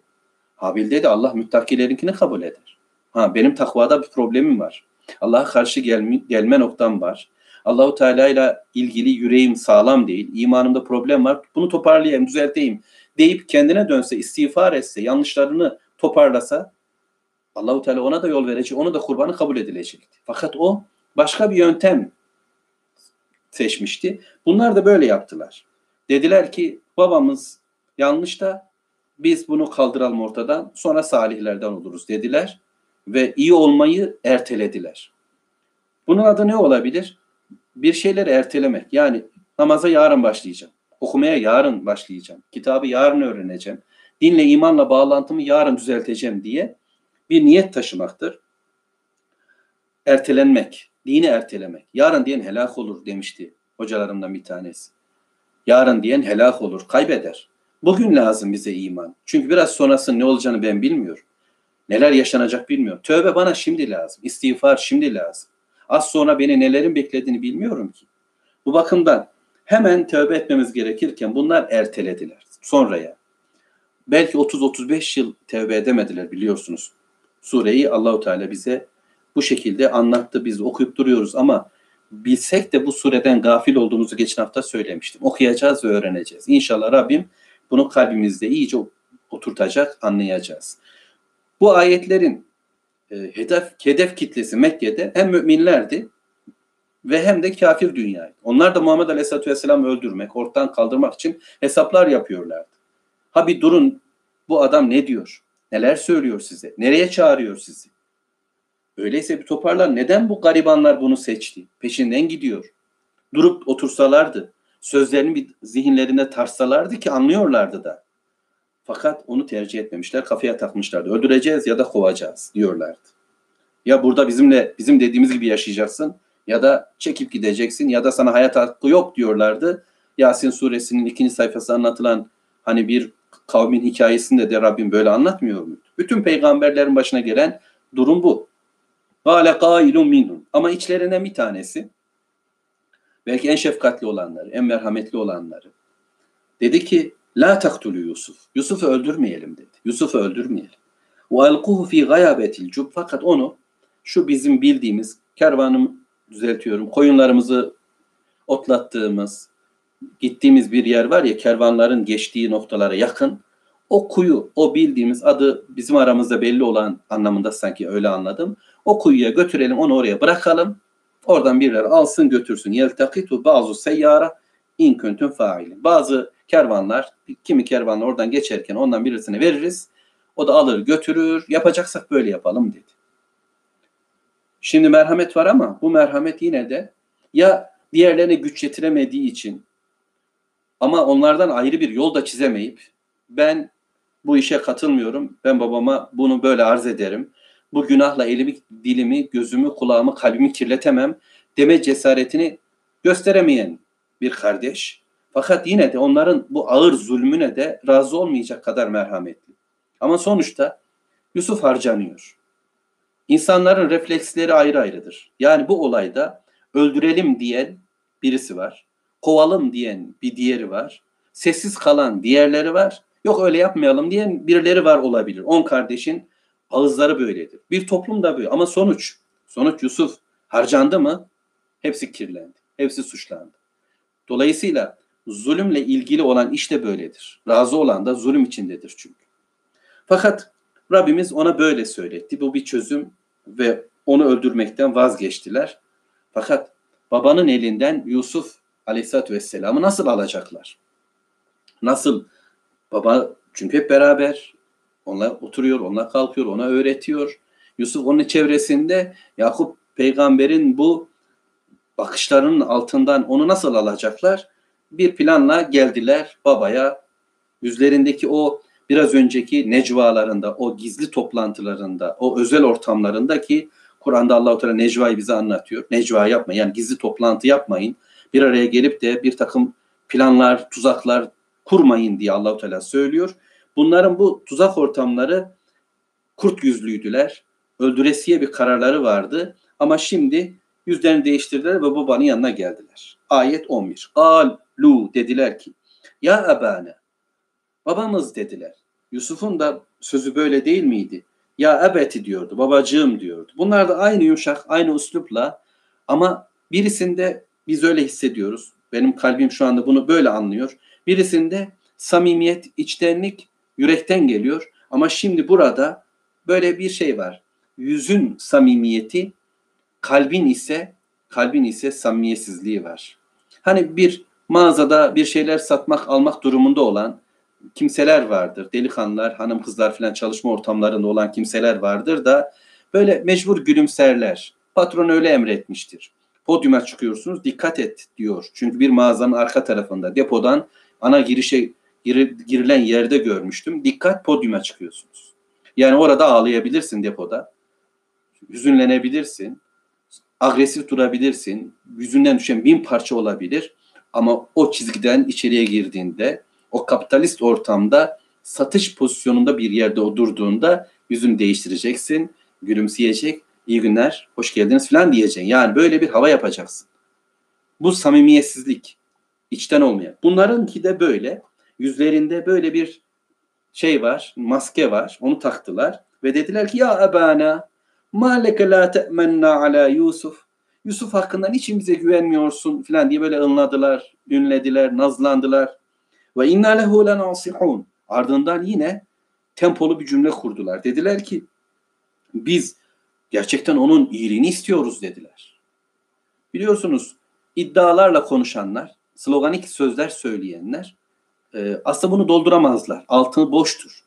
Habil dedi Allah müttakilerinkini kabul eder. Ha benim takvada bir problemim var. Allah'a karşı gelme, gelme noktam var. Allahu Teala ile ilgili yüreğim sağlam değil. imanımda problem var. Bunu toparlayayım, düzelteyim deyip kendine dönse, istiğfar etse, yanlışlarını toparlasa Allahu Teala ona da yol verecek, onu da kurbanı kabul edilecekti. Fakat o başka bir yöntem seçmişti. Bunlar da böyle yaptılar. Dediler ki babamız yanlış da biz bunu kaldıralım ortadan sonra salihlerden oluruz dediler ve iyi olmayı ertelediler. Bunun adı ne olabilir? Bir şeyleri ertelemek. Yani namaza yarın başlayacağım. Okumaya yarın başlayacağım. Kitabı yarın öğreneceğim. Dinle imanla bağlantımı yarın düzelteceğim diye bir niyet taşımaktır. Ertelenmek, dini ertelemek. Yarın diyen helak olur demişti hocalarımdan bir tanesi. Yarın diyen helak olur, kaybeder. Bugün lazım bize iman. Çünkü biraz sonrasının ne olacağını ben bilmiyorum. Neler yaşanacak bilmiyorum. Tövbe bana şimdi lazım. İstiğfar şimdi lazım. Az sonra beni nelerin beklediğini bilmiyorum ki. Bu bakımdan hemen tövbe etmemiz gerekirken bunlar ertelediler. Sonraya. Belki 30-35 yıl tövbe edemediler biliyorsunuz. Sureyi Allahu Teala bize bu şekilde anlattı. Biz okuyup duruyoruz ama bilsek de bu sureden gafil olduğumuzu geçen hafta söylemiştim. Okuyacağız ve öğreneceğiz. İnşallah Rabbim bunu kalbimizde iyice oturtacak, anlayacağız. Bu ayetlerin e, hedef, hedef kitlesi Mekke'de hem müminlerdi ve hem de kafir dünyaydı. Onlar da Muhammed Aleyhisselatü Vesselam'ı öldürmek, ortadan kaldırmak için hesaplar yapıyorlardı. Ha bir durun Bu adam ne diyor? Neler söylüyor size? Nereye çağırıyor sizi? Öyleyse bir toparlar. Neden bu garibanlar bunu seçti? Peşinden gidiyor. Durup otursalardı, sözlerini bir zihinlerinde tarsalardı ki anlıyorlardı da. Fakat onu tercih etmemişler, kafaya takmışlardı. Öldüreceğiz ya da kovacağız diyorlardı. Ya burada bizimle bizim dediğimiz gibi yaşayacaksın ya da çekip gideceksin ya da sana hayat hakkı yok diyorlardı. Yasin suresinin ikinci sayfası anlatılan hani bir kavmin hikayesinde de Rabbim böyle anlatmıyor muydu? Bütün peygamberlerin başına gelen durum bu. Gale kailun minhum. Ama içlerinden bir tanesi belki en şefkatli olanları, en merhametli olanları dedi ki La taktulu Yusuf. Yusuf'u öldürmeyelim dedi. Yusuf'u öldürmeyelim. Ve alkuhu fi gayabetil cub. Fakat onu şu bizim bildiğimiz kervanım düzeltiyorum. Koyunlarımızı otlattığımız, gittiğimiz bir yer var ya kervanların geçtiği noktalara yakın. O kuyu, o bildiğimiz adı bizim aramızda belli olan anlamında sanki öyle anladım. O kuyuya götürelim, onu oraya bırakalım. Oradan birileri alsın götürsün. Yeltakitu bazı seyyara in kuntum failin. Bazı kervanlar, kimi kervanlar oradan geçerken ondan birisine veririz. O da alır götürür. Yapacaksak böyle yapalım dedi. Şimdi merhamet var ama bu merhamet yine de ya diğerlerine güç yetiremediği için ama onlardan ayrı bir yol da çizemeyip ben bu işe katılmıyorum. Ben babama bunu böyle arz ederim. Bu günahla elimi, dilimi, gözümü, kulağımı, kalbimi kirletemem deme cesaretini gösteremeyen bir kardeş. Fakat yine de onların bu ağır zulmüne de razı olmayacak kadar merhametli. Ama sonuçta Yusuf harcanıyor. İnsanların refleksleri ayrı ayrıdır. Yani bu olayda öldürelim diyen birisi var. Kovalım diyen bir diğeri var. Sessiz kalan diğerleri var. Yok öyle yapmayalım diyen birileri var olabilir. On kardeşin ağızları böyledir. Bir toplum da böyle. Ama sonuç, sonuç Yusuf harcandı mı? Hepsi kirlendi. Hepsi suçlandı. Dolayısıyla zulümle ilgili olan iş de böyledir. Razı olan da zulüm içindedir çünkü. Fakat Rabbimiz ona böyle söyletti. Bu bir çözüm ve onu öldürmekten vazgeçtiler. Fakat babanın elinden Yusuf Aleyhisselatü Vesselam'ı nasıl alacaklar? Nasıl? Baba çünkü hep beraber. Onlar oturuyor, onlar kalkıyor, ona öğretiyor. Yusuf onun çevresinde Yakup peygamberin bu bakışlarının altından onu nasıl alacaklar? Bir planla geldiler babaya. Yüzlerindeki o biraz önceki necvalarında, o gizli toplantılarında, o özel ortamlarındaki Kur'an'da Allah-u Teala necvayı bize anlatıyor. Necva yapma yani gizli toplantı yapmayın. Bir araya gelip de bir takım planlar, tuzaklar kurmayın diye Allah-u Teala söylüyor. Bunların bu tuzak ortamları kurt yüzlüydüler. Öldüresiye bir kararları vardı. Ama şimdi yüzlerini değiştirdiler ve babanın yanına geldiler. Ayet 11. Alu dediler ki ya ebane babamız dediler. Yusuf'un da sözü böyle değil miydi? Ya ebeti diyordu, babacığım diyordu. Bunlar da aynı yumuşak, aynı üslupla ama birisinde biz öyle hissediyoruz. Benim kalbim şu anda bunu böyle anlıyor. Birisinde samimiyet, içtenlik yürekten geliyor. Ama şimdi burada böyle bir şey var. Yüzün samimiyeti, kalbin ise kalbin ise samimiyetsizliği var. Hani bir mağazada bir şeyler satmak, almak durumunda olan kimseler vardır. Delikanlılar, hanım kızlar falan çalışma ortamlarında olan kimseler vardır da böyle mecbur gülümserler. Patron öyle emretmiştir. Podyuma çıkıyorsunuz dikkat et diyor. Çünkü bir mağazanın arka tarafında depodan ana girişe gir, girilen yerde görmüştüm. Dikkat podyuma çıkıyorsunuz. Yani orada ağlayabilirsin depoda. Hüzünlenebilirsin. Agresif durabilirsin. Yüzünden düşen bin parça olabilir. Ama o çizgiden içeriye girdiğinde o kapitalist ortamda satış pozisyonunda bir yerde oturduğunda yüzünü değiştireceksin, gülümseyecek, iyi günler, hoş geldiniz falan diyeceksin. Yani böyle bir hava yapacaksın. Bu samimiyetsizlik, içten olmayan. Bunlarınki de böyle. Yüzlerinde böyle bir şey var, maske var. Onu taktılar ve dediler ki ya ebana ma leke la te'menna ala Yusuf. Yusuf hakkında niçin bize güvenmiyorsun falan diye böyle ınladılar, ünlediler, nazlandılar. Ve inna lehu lenasihun. Ardından yine tempolu bir cümle kurdular. Dediler ki biz gerçekten onun iyiliğini istiyoruz dediler. Biliyorsunuz iddialarla konuşanlar, sloganik sözler söyleyenler e, aslında bunu dolduramazlar. Altını boştur.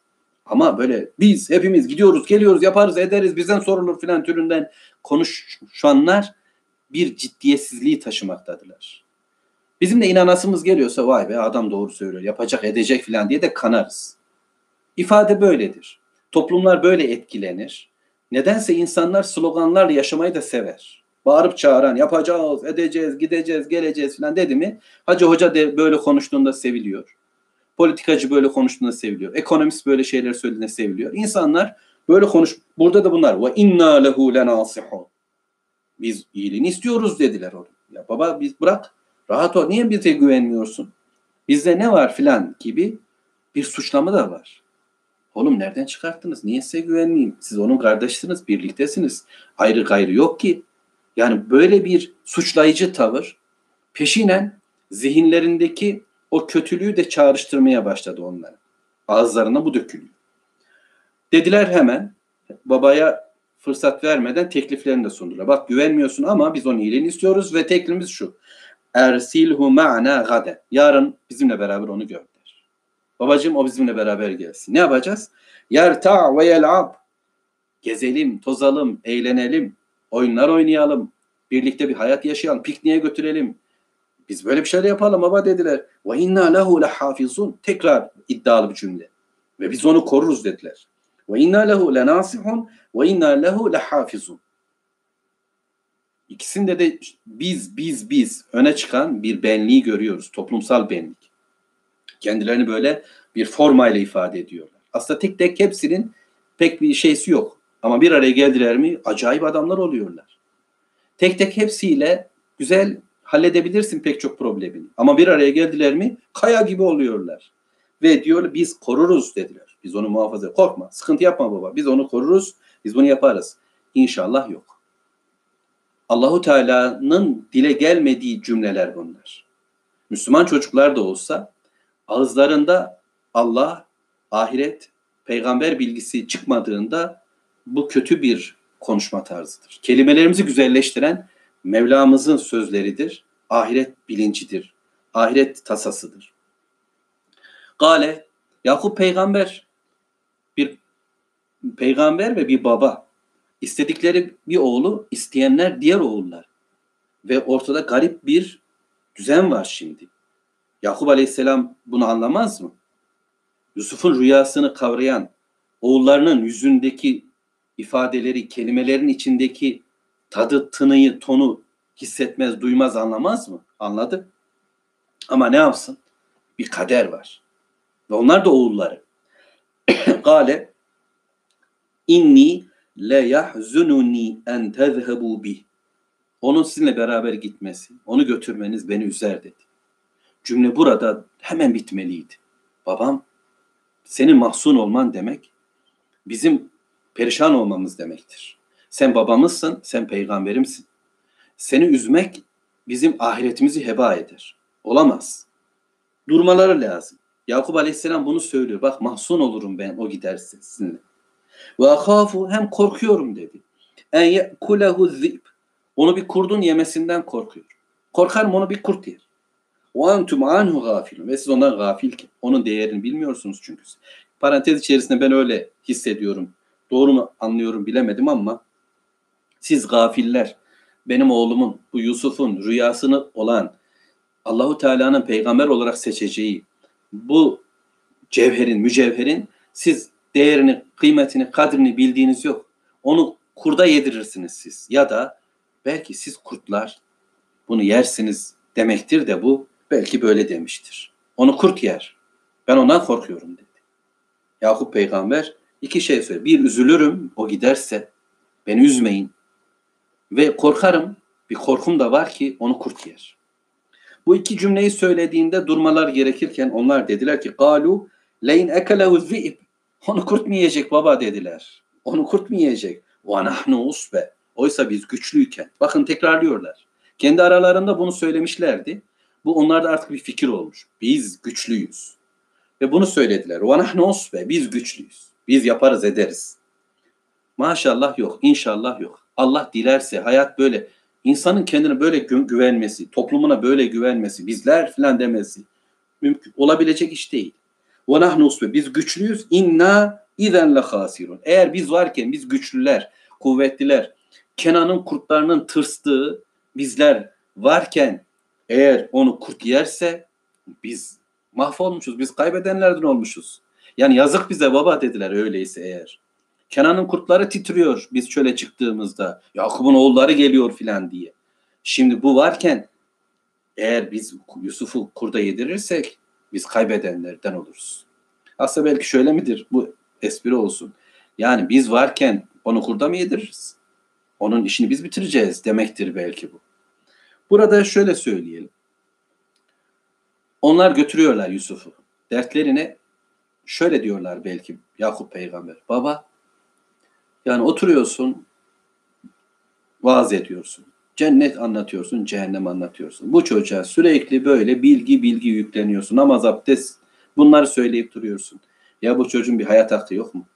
Ama böyle biz hepimiz gidiyoruz, geliyoruz, yaparız, ederiz, bizden sorulur filan türünden konuşanlar bir ciddiyetsizliği taşımaktadılar. Bizim de inanasımız geliyorsa vay be adam doğru söylüyor, yapacak, edecek filan diye de kanarız. İfade böyledir. Toplumlar böyle etkilenir. Nedense insanlar sloganlarla yaşamayı da sever. Bağırıp çağıran, yapacağız, edeceğiz, gideceğiz, geleceğiz filan dedi mi? Hacı hoca de böyle konuştuğunda seviliyor. Politikacı böyle konuştuğunda seviliyor. Ekonomist böyle şeyler söylediğinde seviliyor. İnsanlar böyle konuş. Burada da bunlar. Ve inna lehu lenasihun. Biz iyiliğini istiyoruz dediler onu. Ya baba biz bırak. Rahat ol. Niye bize güvenmiyorsun? Bizde ne var filan gibi bir suçlama da var. Oğlum nereden çıkarttınız? Niye size güvenmeyeyim? Siz onun kardeşsiniz, birliktesiniz. Ayrı gayrı yok ki. Yani böyle bir suçlayıcı tavır peşinen zihinlerindeki o kötülüğü de çağrıştırmaya başladı onlara. Ağızlarına bu dökülüyor. Dediler hemen babaya fırsat vermeden tekliflerini de sundular. Bak güvenmiyorsun ama biz onun iyiliğini istiyoruz ve teklifimiz şu. Ersilhu ma'na gade. Yarın bizimle beraber onu gör Babacığım o bizimle beraber gelsin. Ne yapacağız? Yerta ve yel'ab. Gezelim, tozalım, eğlenelim, oyunlar oynayalım, birlikte bir hayat yaşayalım, pikniğe götürelim. Biz böyle bir şeyler yapalım baba dediler. Ve inna lehu lehafizun. Tekrar iddialı bir cümle. Ve biz onu koruruz dediler. Ve inna lehu lenasihun ve inna lehu lehafizun. İkisinde de biz, biz, biz öne çıkan bir benliği görüyoruz. Toplumsal benlik. Kendilerini böyle bir formayla ifade ediyorlar. Aslında tek tek hepsinin pek bir şeysi yok. Ama bir araya geldiler mi acayip adamlar oluyorlar. Tek tek hepsiyle güzel halledebilirsin pek çok problemini. Ama bir araya geldiler mi kaya gibi oluyorlar. Ve diyor biz koruruz dediler. Biz onu muhafaza korkma sıkıntı yapma baba biz onu koruruz biz bunu yaparız. İnşallah yok. Allahu Teala'nın dile gelmediği cümleler bunlar. Müslüman çocuklar da olsa ağızlarında Allah, ahiret, peygamber bilgisi çıkmadığında bu kötü bir konuşma tarzıdır. Kelimelerimizi güzelleştiren Mevlamızın sözleridir. Ahiret bilincidir. Ahiret tasasıdır. Gale Yakup peygamber bir peygamber ve bir baba. İstedikleri bir oğlu, isteyenler diğer oğullar. Ve ortada garip bir düzen var şimdi. Yakup Aleyhisselam bunu anlamaz mı? Yusuf'un rüyasını kavrayan, oğullarının yüzündeki ifadeleri, kelimelerin içindeki tadı, tınıyı, tonu hissetmez, duymaz, anlamaz mı? Anladı. Ama ne yapsın? Bir kader var. Ve onlar da oğulları. Gale inni le yahzununi en tezhebu bih. Onun sizinle beraber gitmesi, onu götürmeniz beni üzer dedi. Cümle burada hemen bitmeliydi. Babam senin mahzun olman demek bizim perişan olmamız demektir. Sen babamızsın, sen peygamberimsin. Seni üzmek bizim ahiretimizi heba eder. Olamaz. Durmaları lazım. Yakup Aleyhisselam bunu söylüyor. Bak mahzun olurum ben o giderse sizinle. Ve ahafu hem korkuyorum dedi. En yekulehu zib. Onu bir kurdun yemesinden korkuyor. Korkarım onu bir kurt yer. O entum anhu gafilun. Ve siz ondan gafil ki. Onun değerini bilmiyorsunuz çünkü. Parantez içerisinde ben öyle hissediyorum. Doğru mu anlıyorum bilemedim ama siz gafiller benim oğlumun bu Yusuf'un rüyasını olan Allahu Teala'nın peygamber olarak seçeceği bu cevherin, mücevherin siz değerini, kıymetini, kadrini bildiğiniz yok. Onu kurda yedirirsiniz siz. Ya da belki siz kurtlar bunu yersiniz demektir de bu belki böyle demiştir. Onu kurt yer. Ben ondan korkuyorum dedi. Yakup peygamber iki şey söyledi. Bir üzülürüm o giderse beni üzmeyin. Ve korkarım, bir korkum da var ki onu kurt yer. Bu iki cümleyi söylediğinde durmalar gerekirken onlar dediler ki galu leyn ekelehu zi'ib. Onu kurt mu yiyecek baba dediler. Onu kurt mu yiyecek? Ve nahnu usbe. Oysa biz güçlüyken. Bakın tekrarlıyorlar. Kendi aralarında bunu söylemişlerdi. Bu onlarda artık bir fikir olmuş. Biz güçlüyüz. Ve bunu söylediler. Ve nahnu usbe. Biz güçlüyüz. Biz yaparız ederiz. Maşallah yok. inşallah yok. Allah dilerse hayat böyle. İnsanın kendine böyle gü- güvenmesi, toplumuna böyle güvenmesi, bizler filan demesi mümkün olabilecek iş değil. Ve nahnu biz güçlüyüz. İnna izen la hasirun. Eğer biz varken biz güçlüler, kuvvetliler. Kenan'ın kurtlarının tırstığı bizler varken eğer onu kurt yerse biz mahvolmuşuz. Biz kaybedenlerden olmuşuz. Yani yazık bize baba dediler öyleyse eğer. Kenan'ın kurtları titriyor biz şöyle çıktığımızda. Yakup'un oğulları geliyor filan diye. Şimdi bu varken eğer biz Yusuf'u kurda yedirirsek biz kaybedenlerden oluruz. Aslında belki şöyle midir? Bu espri olsun. Yani biz varken onu kurda mı yediririz? Onun işini biz bitireceğiz demektir belki bu. Burada şöyle söyleyelim. Onlar götürüyorlar Yusuf'u. Dertlerine şöyle diyorlar belki Yakup peygamber. Baba yani oturuyorsun vaaz ediyorsun. Cennet anlatıyorsun, cehennem anlatıyorsun. Bu çocuğa sürekli böyle bilgi bilgi yükleniyorsun. Namaz, abdest bunları söyleyip duruyorsun. Ya bu çocuğun bir hayat hakkı yok mu?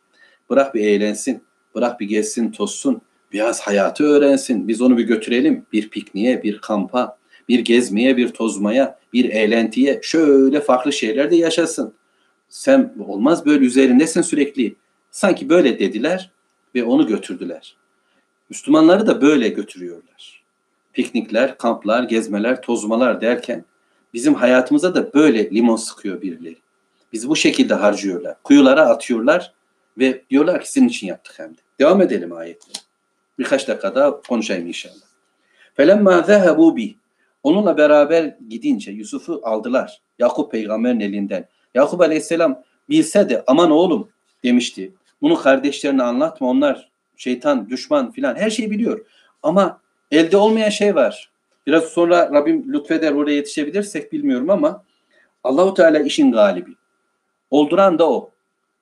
Bırak bir eğlensin, bırak bir gezsin, tozsun, biraz hayatı öğrensin. Biz onu bir götürelim bir pikniğe, bir kampa, bir gezmeye, bir tozmaya, bir eğlentiye. Şöyle farklı şeyler de yaşasın. Sen olmaz böyle üzerindesin sürekli. Sanki böyle dediler ve onu götürdüler. Müslümanları da böyle götürüyorlar. Piknikler, kamplar, gezmeler, tozmalar derken bizim hayatımıza da böyle limon sıkıyor birileri. Bizi bu şekilde harcıyorlar. Kuyulara atıyorlar ve diyorlar ki sizin için yaptık hem de. Devam edelim ayetle. Birkaç dakika daha konuşayım inşallah. Felemma zehebu bi. Onunla beraber gidince Yusuf'u aldılar. Yakup peygamberin elinden. Yakup aleyhisselam bilse de aman oğlum demişti. Bunu kardeşlerine anlatma onlar şeytan, düşman filan her şeyi biliyor. Ama elde olmayan şey var. Biraz sonra Rabbim lütfeder oraya yetişebilirsek bilmiyorum ama Allahu Teala işin galibi. Olduran da o.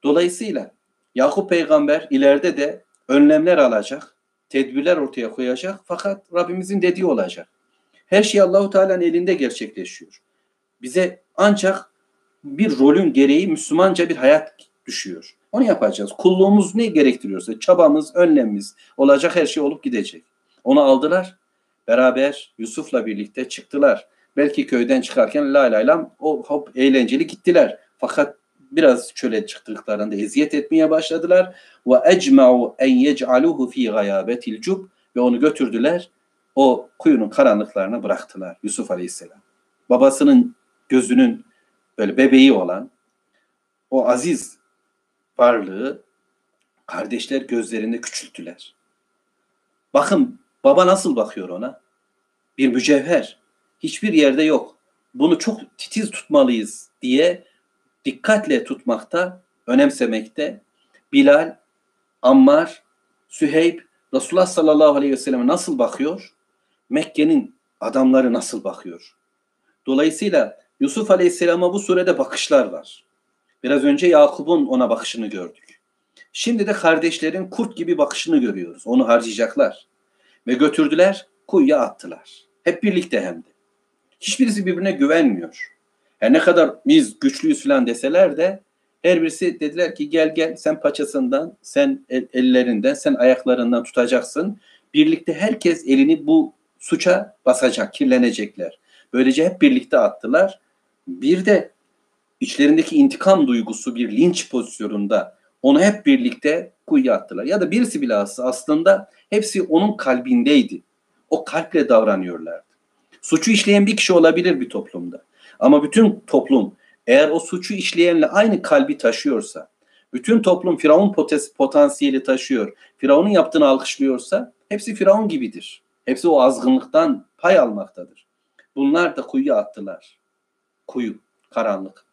Dolayısıyla Yakup peygamber ileride de önlemler alacak, tedbirler ortaya koyacak fakat Rabbimizin dediği olacak. Her şey Allahu Teala'nın elinde gerçekleşiyor. Bize ancak bir rolün gereği Müslümanca bir hayat düşüyor. Onu yapacağız. Kulluğumuz ne gerektiriyorsa çabamız, önlemimiz olacak her şey olup gidecek. Onu aldılar. Beraber Yusuf'la birlikte çıktılar. Belki köyden çıkarken la la lam o hop eğlenceli gittiler. Fakat biraz çöle çıktıklarında eziyet etmeye başladılar. Ve ecma'u en yec'aluhu fi gayabetil cub ve onu götürdüler. O kuyunun karanlıklarına bıraktılar Yusuf Aleyhisselam. Babasının gözünün böyle bebeği olan o aziz varlığı kardeşler gözlerinde küçülttüler. Bakın baba nasıl bakıyor ona? Bir mücevher. Hiçbir yerde yok. Bunu çok titiz tutmalıyız diye dikkatle tutmakta, önemsemekte. Bilal, Ammar, Süheyb, Resulullah sallallahu aleyhi ve selleme nasıl bakıyor? Mekke'nin adamları nasıl bakıyor? Dolayısıyla Yusuf aleyhisselama bu surede bakışlar var. Biraz önce Yakup'un ona bakışını gördük. Şimdi de kardeşlerin kurt gibi bakışını görüyoruz. Onu harcayacaklar. Ve götürdüler, kuyuya attılar. Hep birlikte hem de. Hiçbirisi birbirine güvenmiyor. Her ne kadar biz güçlüyüz falan deseler de her birisi dediler ki gel gel sen paçasından, sen el, ellerinden, sen ayaklarından tutacaksın. Birlikte herkes elini bu suça basacak, kirlenecekler. Böylece hep birlikte attılar. Bir de içlerindeki intikam duygusu bir linç pozisyonunda onu hep birlikte kuyuya attılar. Ya da birisi bilhassa aslında hepsi onun kalbindeydi. O kalple davranıyorlardı. Suçu işleyen bir kişi olabilir bir toplumda. Ama bütün toplum eğer o suçu işleyenle aynı kalbi taşıyorsa, bütün toplum Firavun potansiyeli taşıyor, Firavun'un yaptığını alkışlıyorsa hepsi Firavun gibidir. Hepsi o azgınlıktan pay almaktadır. Bunlar da kuyuya attılar. Kuyu, karanlık.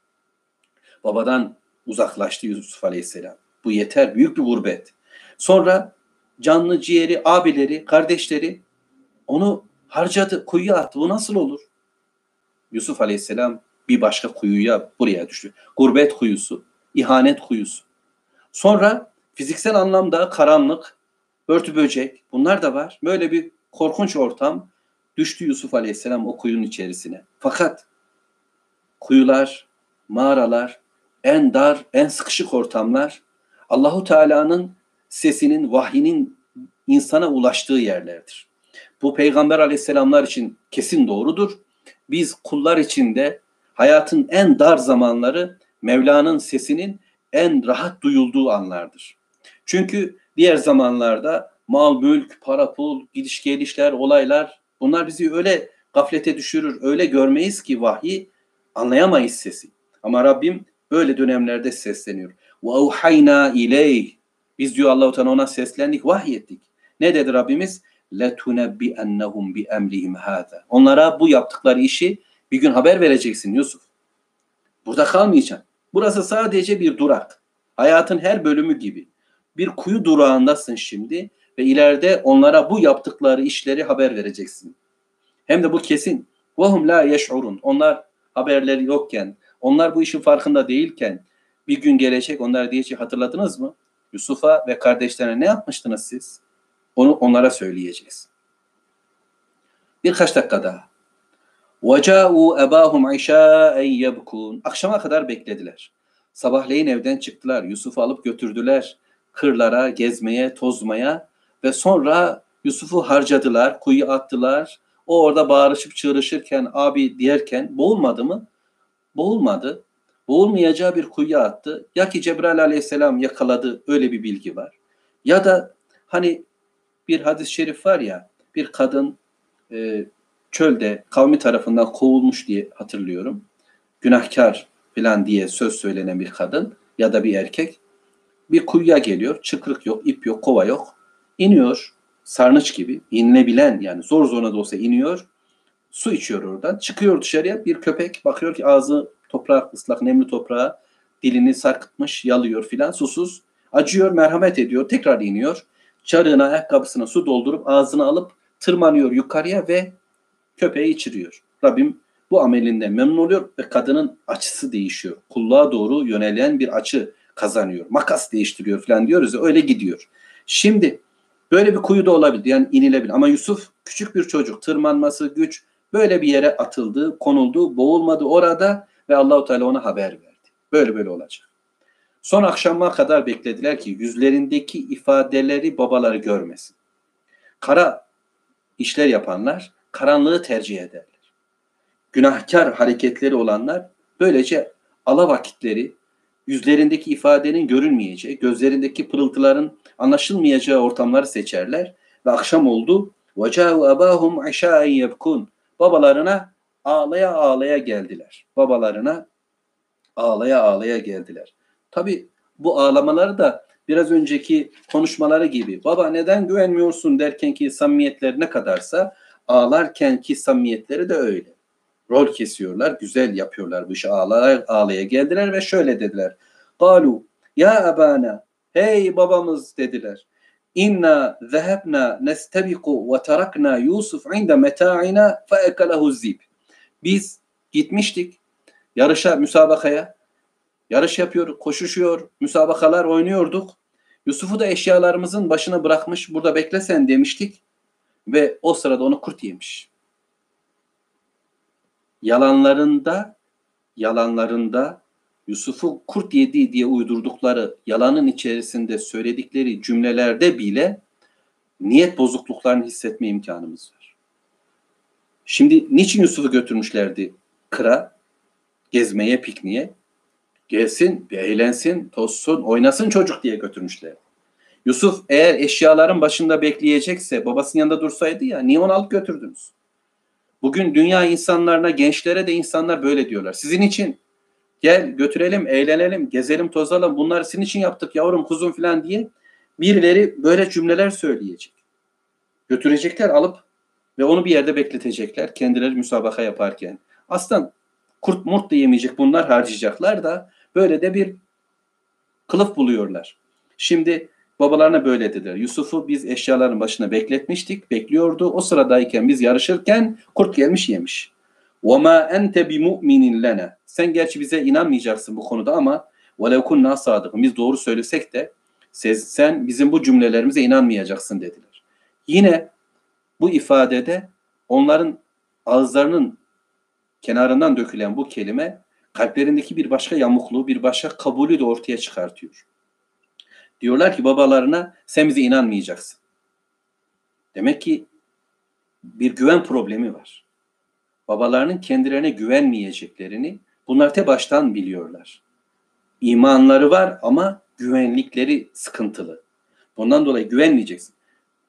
Babadan uzaklaştı Yusuf Aleyhisselam. Bu yeter, büyük bir gurbet. Sonra canlı ciğeri, abileri, kardeşleri onu harcadı, kuyuya attı. Bu nasıl olur? Yusuf Aleyhisselam bir başka kuyuya buraya düştü. Gurbet kuyusu, ihanet kuyusu. Sonra fiziksel anlamda karanlık, örtü böcek bunlar da var. Böyle bir korkunç ortam düştü Yusuf Aleyhisselam o kuyunun içerisine. Fakat kuyular, mağaralar, en dar, en sıkışık ortamlar Allahu Teala'nın sesinin, vahyinin insana ulaştığı yerlerdir. Bu peygamber aleyhisselamlar için kesin doğrudur. Biz kullar için de hayatın en dar zamanları Mevla'nın sesinin en rahat duyulduğu anlardır. Çünkü diğer zamanlarda mal, mülk, para, pul, gidiş gelişler, olaylar bunlar bizi öyle gaflete düşürür, öyle görmeyiz ki vahyi anlayamayız sesi. Ama Rabbim Böyle dönemlerde sesleniyor. Ve avhayna ileyh. Biz diyor Allahu Teala ona seslendik, vahyettik. Ne dedi Rabbimiz? Letunebbi ennehum bi emrihim hada. Onlara bu yaptıkları işi bir gün haber vereceksin Yusuf. Burada kalmayacaksın. Burası sadece bir durak. Hayatın her bölümü gibi. Bir kuyu durağındasın şimdi ve ileride onlara bu yaptıkları işleri haber vereceksin. Hem de bu kesin. Vahum la yeş'urun. Onlar haberleri yokken, onlar bu işin farkında değilken bir gün gelecek onlar diyecek hatırladınız mı? Yusuf'a ve kardeşlerine ne yapmıştınız siz? Onu onlara söyleyeceğiz. Birkaç dakika daha. وَجَاءُوا أَبَاهُمْ عِشَاءً يَبْكُونَ Akşama kadar beklediler. Sabahleyin evden çıktılar. Yusuf'u alıp götürdüler. Kırlara, gezmeye, tozmaya ve sonra Yusuf'u harcadılar, kuyu attılar. O orada bağırışıp çığırışırken, abi diyerken boğulmadı mı? Boğulmadı. Boğulmayacağı bir kuyuya attı. Ya ki Cebrail aleyhisselam yakaladı öyle bir bilgi var. Ya da hani bir hadis-i şerif var ya bir kadın e, çölde kavmi tarafından kovulmuş diye hatırlıyorum. Günahkar falan diye söz söylenen bir kadın ya da bir erkek bir kuyuya geliyor. Çıkrık yok, ip yok, kova yok. İniyor sarnıç gibi inilebilen yani zor zoruna da olsa iniyor. Su içiyor oradan. Çıkıyor dışarıya bir köpek bakıyor ki ağzı toprak ıslak nemli toprağa dilini sarkıtmış yalıyor filan susuz. Acıyor merhamet ediyor tekrar iniyor. Çarığına ayakkabısına su doldurup ağzına alıp tırmanıyor yukarıya ve köpeği içiriyor. Rabbim bu amelinden memnun oluyor ve kadının açısı değişiyor. Kulluğa doğru yönelen bir açı kazanıyor. Makas değiştiriyor falan diyoruz ya öyle gidiyor. Şimdi böyle bir kuyu da olabilir yani inilebilir ama Yusuf küçük bir çocuk tırmanması güç böyle bir yere atıldı, konuldu, boğulmadı orada ve Allahu Teala ona haber verdi. Böyle böyle olacak. Son akşama kadar beklediler ki yüzlerindeki ifadeleri babaları görmesin. Kara işler yapanlar karanlığı tercih ederler. Günahkar hareketleri olanlar böylece ala vakitleri yüzlerindeki ifadenin görünmeyeceği, gözlerindeki pırıltıların anlaşılmayacağı ortamları seçerler ve akşam oldu. وَجَاءُ أَبَاهُمْ عِشَاءً يَبْكُونَ Babalarına ağlaya ağlaya geldiler. Babalarına ağlaya ağlaya geldiler. Tabi bu ağlamaları da biraz önceki konuşmaları gibi baba neden güvenmiyorsun derken ki samimiyetler ne kadarsa ağlarken ki samimiyetleri de öyle. Rol kesiyorlar, güzel yapıyorlar bu işi ağlaya ağlaya geldiler ve şöyle dediler. Galu ya abana hey babamız dediler. İnna zehebna nestebiku ve tarakna Yusuf inde meta'ina fe zib. Biz gitmiştik yarışa, müsabakaya. Yarış yapıyor, koşuşuyor, müsabakalar oynuyorduk. Yusuf'u da eşyalarımızın başına bırakmış, burada beklesen demiştik. Ve o sırada onu kurt yemiş. Yalanlarında, yalanlarında Yusuf'u kurt yedi diye uydurdukları yalanın içerisinde söyledikleri cümlelerde bile niyet bozukluklarını hissetme imkanımız var. Şimdi niçin Yusuf'u götürmüşlerdi kıra? Gezmeye, pikniğe. Gelsin, bir eğlensin, tozsun, oynasın çocuk diye götürmüşler. Yusuf eğer eşyaların başında bekleyecekse babasının yanında dursaydı ya niye onu alıp götürdünüz? Bugün dünya insanlarına, gençlere de insanlar böyle diyorlar. Sizin için gel götürelim, eğlenelim, gezelim, tozalım. Bunları sizin için yaptık yavrum, kuzum falan diye birileri böyle cümleler söyleyecek. Götürecekler alıp ve onu bir yerde bekletecekler kendileri müsabaka yaparken. Aslında kurt murt da yemeyecek bunlar harcayacaklar da böyle de bir kılıf buluyorlar. Şimdi babalarına böyle dediler. Yusuf'u biz eşyaların başına bekletmiştik, bekliyordu. O sıradayken biz yarışırken kurt gelmiş yemiş. وَمَا أَنْتَ بِمُؤْمِنٍ لَنَا Sen gerçi bize inanmayacaksın bu konuda ama وَلَوْ كُنَّا صَادِقٍ Biz doğru söylesek de sen bizim bu cümlelerimize inanmayacaksın dediler. Yine bu ifadede onların ağızlarının kenarından dökülen bu kelime kalplerindeki bir başka yamukluğu, bir başka kabulü de ortaya çıkartıyor. Diyorlar ki babalarına sen bize inanmayacaksın. Demek ki bir güven problemi var. Babalarının kendilerine güvenmeyeceklerini bunlar te baştan biliyorlar. imanları var ama güvenlikleri sıkıntılı. Bundan dolayı güvenmeyeceksin.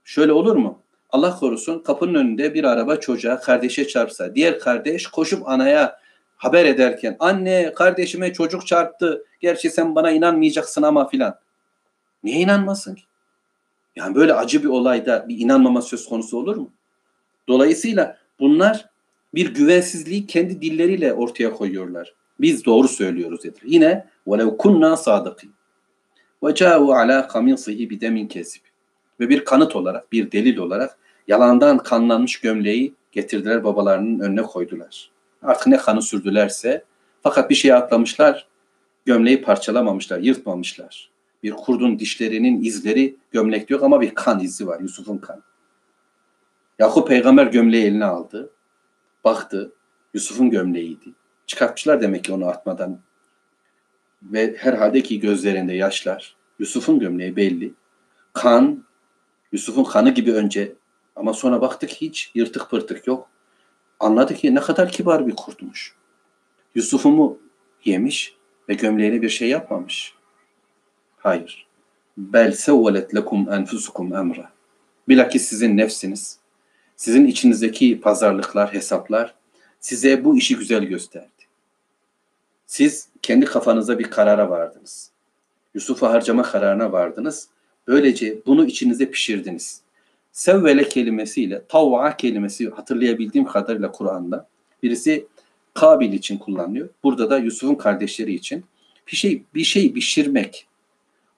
Şöyle olur mu? Allah korusun kapının önünde bir araba çocuğa kardeşe çarpsa diğer kardeş koşup anaya haber ederken anne kardeşime çocuk çarptı gerçi sen bana inanmayacaksın ama filan. Niye inanmasın ki? Yani böyle acı bir olayda bir inanmama söz konusu olur mu? Dolayısıyla bunlar bir güvensizliği kendi dilleriyle ortaya koyuyorlar. Biz doğru söylüyoruz dediler. Yine وَلَوْ كُنَّا صَادِقِينَ وَجَاءُوا عَلَى قَمِيصِهِ بِدَمٍ كَسِبٍ Ve bir kanıt olarak, bir delil olarak yalandan kanlanmış gömleği getirdiler babalarının önüne koydular. Artık ne kanı sürdülerse fakat bir şey atlamışlar, gömleği parçalamamışlar, yırtmamışlar. Bir kurdun dişlerinin izleri gömlekte yok ama bir kan izi var, Yusuf'un kanı. Yakup peygamber gömleği eline aldı. Baktı. Yusuf'un gömleğiydi. Çıkartmışlar demek ki onu atmadan. Ve herhalde ki gözlerinde yaşlar. Yusuf'un gömleği belli. Kan, Yusuf'un kanı gibi önce ama sonra baktık hiç yırtık pırtık yok. Anladı ki ne kadar kibar bir kurtmuş. Yusuf'u mu yemiş ve gömleğine bir şey yapmamış. Hayır. Bel sevvelet lekum enfusukum emra. Bilakis sizin nefsiniz, sizin içinizdeki pazarlıklar, hesaplar size bu işi güzel gösterdi. Siz kendi kafanıza bir karara vardınız. Yusuf'u harcama kararına vardınız. Böylece bunu içinize pişirdiniz. Sevvele kelimesiyle tavva kelimesi hatırlayabildiğim kadarıyla Kur'an'da birisi Kabil için kullanılıyor. Burada da Yusuf'un kardeşleri için bir şey bir şey pişirmek,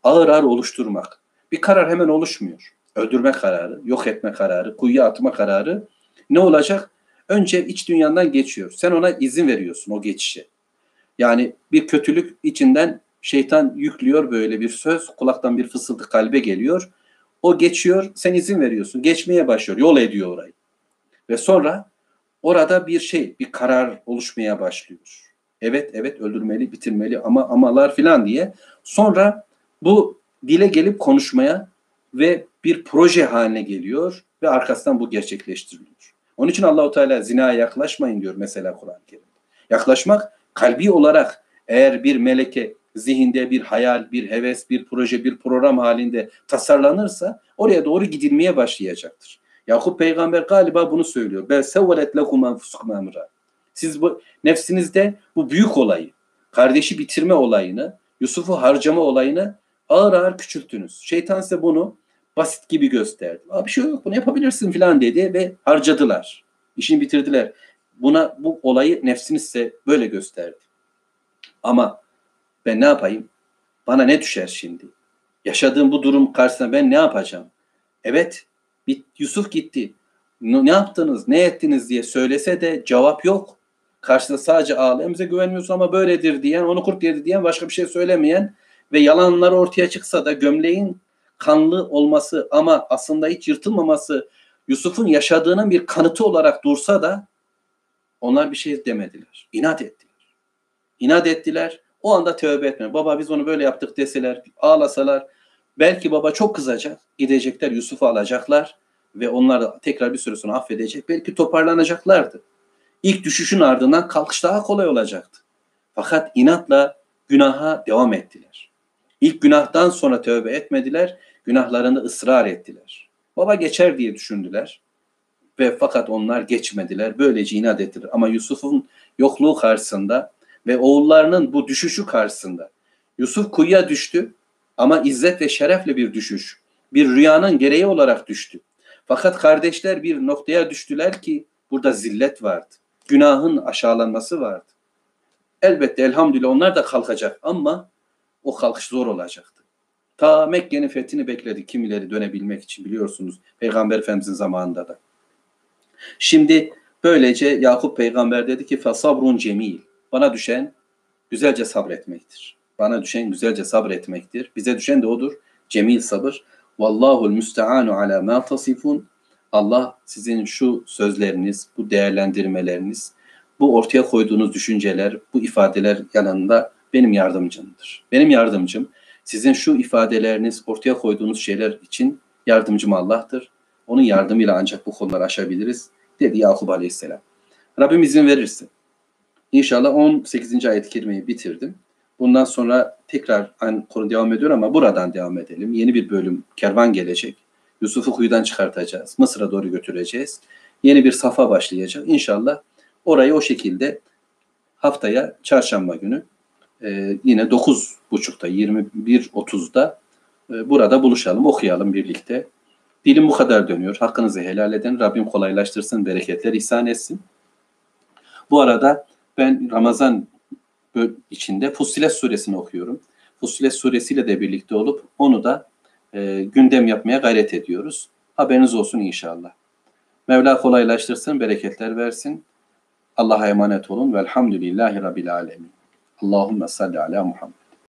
ağır ağır oluşturmak. Bir karar hemen oluşmuyor. Öldürme kararı, yok etme kararı, kuyuya atma kararı ne olacak? Önce iç dünyandan geçiyor. Sen ona izin veriyorsun o geçişe. Yani bir kötülük içinden şeytan yüklüyor böyle bir söz, kulaktan bir fısıltı kalbe geliyor. O geçiyor, sen izin veriyorsun. Geçmeye başlıyor, yol ediyor orayı. Ve sonra orada bir şey, bir karar oluşmaya başlıyor. Evet, evet öldürmeli, bitirmeli ama amalar filan diye. Sonra bu dile gelip konuşmaya ve bir proje haline geliyor ve arkasından bu gerçekleştiriliyor. Onun için Allahu Teala zinaya yaklaşmayın diyor mesela Kur'an-ı Kerim'de. Yaklaşmak kalbi olarak eğer bir meleke zihinde bir hayal, bir heves, bir proje, bir program halinde tasarlanırsa oraya doğru gidilmeye başlayacaktır. Yakup peygamber galiba bunu söylüyor. Bel sevvelet lekum enfusukum emra. Siz bu nefsinizde bu büyük olayı, kardeşi bitirme olayını, Yusuf'u harcama olayını ağır ağır küçülttünüz. Şeytan size bunu basit gibi gösterdi. Aa, bir şey yok bunu yapabilirsin falan dedi ve harcadılar. İşini bitirdiler. Buna bu olayı nefsiniz size böyle gösterdi. Ama ben ne yapayım? Bana ne düşer şimdi? Yaşadığım bu durum karşısında ben ne yapacağım? Evet, Yusuf gitti. Ne yaptınız, ne ettiniz diye söylese de cevap yok. Karşısında sadece ağlayan bize güvenmiyorsun ama böyledir diyen, onu kurt yedi diyen, başka bir şey söylemeyen ve yalanlar ortaya çıksa da gömleğin kanlı olması ama aslında hiç yırtılmaması Yusuf'un yaşadığının bir kanıtı olarak dursa da onlar bir şey demediler. İnat ettiler. İnat ettiler. O anda tövbe etme. Baba biz onu böyle yaptık deseler, ağlasalar belki baba çok kızacak. Gidecekler Yusuf'u alacaklar ve onlar da tekrar bir süre sonra affedecek. Belki toparlanacaklardı. İlk düşüşün ardından kalkış daha kolay olacaktı. Fakat inatla günaha devam ettiler. İlk günahtan sonra tövbe etmediler, günahlarında ısrar ettiler. Baba geçer diye düşündüler ve fakat onlar geçmediler. Böylece inat ettiler. Ama Yusuf'un yokluğu karşısında ve oğullarının bu düşüşü karşısında Yusuf kuyuya düştü ama izzet ve şerefle bir düşüş. Bir rüyanın gereği olarak düştü. Fakat kardeşler bir noktaya düştüler ki burada zillet vardı. Günahın aşağılanması vardı. Elbette elhamdülillah onlar da kalkacak ama o kalkış zor olacaktı. Ta Mekke'nin fethini bekledi kimileri dönebilmek için biliyorsunuz Peygamber Efendimizin zamanında da. Şimdi böylece Yakup peygamber dedi ki fesabrun cemil. Bana düşen güzelce sabretmektir. Bana düşen güzelce sabretmektir. Bize düşen de odur. Cemil sabır. Vallahul müsteanu ala ma tasifun. Allah sizin şu sözleriniz, bu değerlendirmeleriniz, bu ortaya koyduğunuz düşünceler, bu ifadeler yanında benim yardımcımdır. Benim yardımcım sizin şu ifadeleriniz, ortaya koyduğunuz şeyler için yardımcım Allah'tır. Onun yardımıyla ancak bu konuları aşabiliriz dedi Yakup Aleyhisselam. Rabbim izin verirse. İnşallah 18. ayet-i bitirdim. Bundan sonra tekrar aynı konu devam ediyor ama buradan devam edelim. Yeni bir bölüm kervan gelecek. Yusuf'u kuyudan çıkartacağız. Mısır'a doğru götüreceğiz. Yeni bir safa başlayacak. İnşallah orayı o şekilde haftaya çarşamba günü e, yine 9.30'da 21.30'da e, burada buluşalım, okuyalım birlikte. Dilim bu kadar dönüyor. Hakkınızı helal edin. Rabbim kolaylaştırsın, bereketler ihsan etsin. Bu arada ben Ramazan içinde Fussilet suresini okuyorum. Fussilet suresiyle de birlikte olup onu da e, gündem yapmaya gayret ediyoruz. Haberiniz olsun inşallah. Mevla kolaylaştırsın, bereketler versin. Allah'a emanet olun. Velhamdülillahi Rabbil Alemin. Allahümme salli ala Muhammed.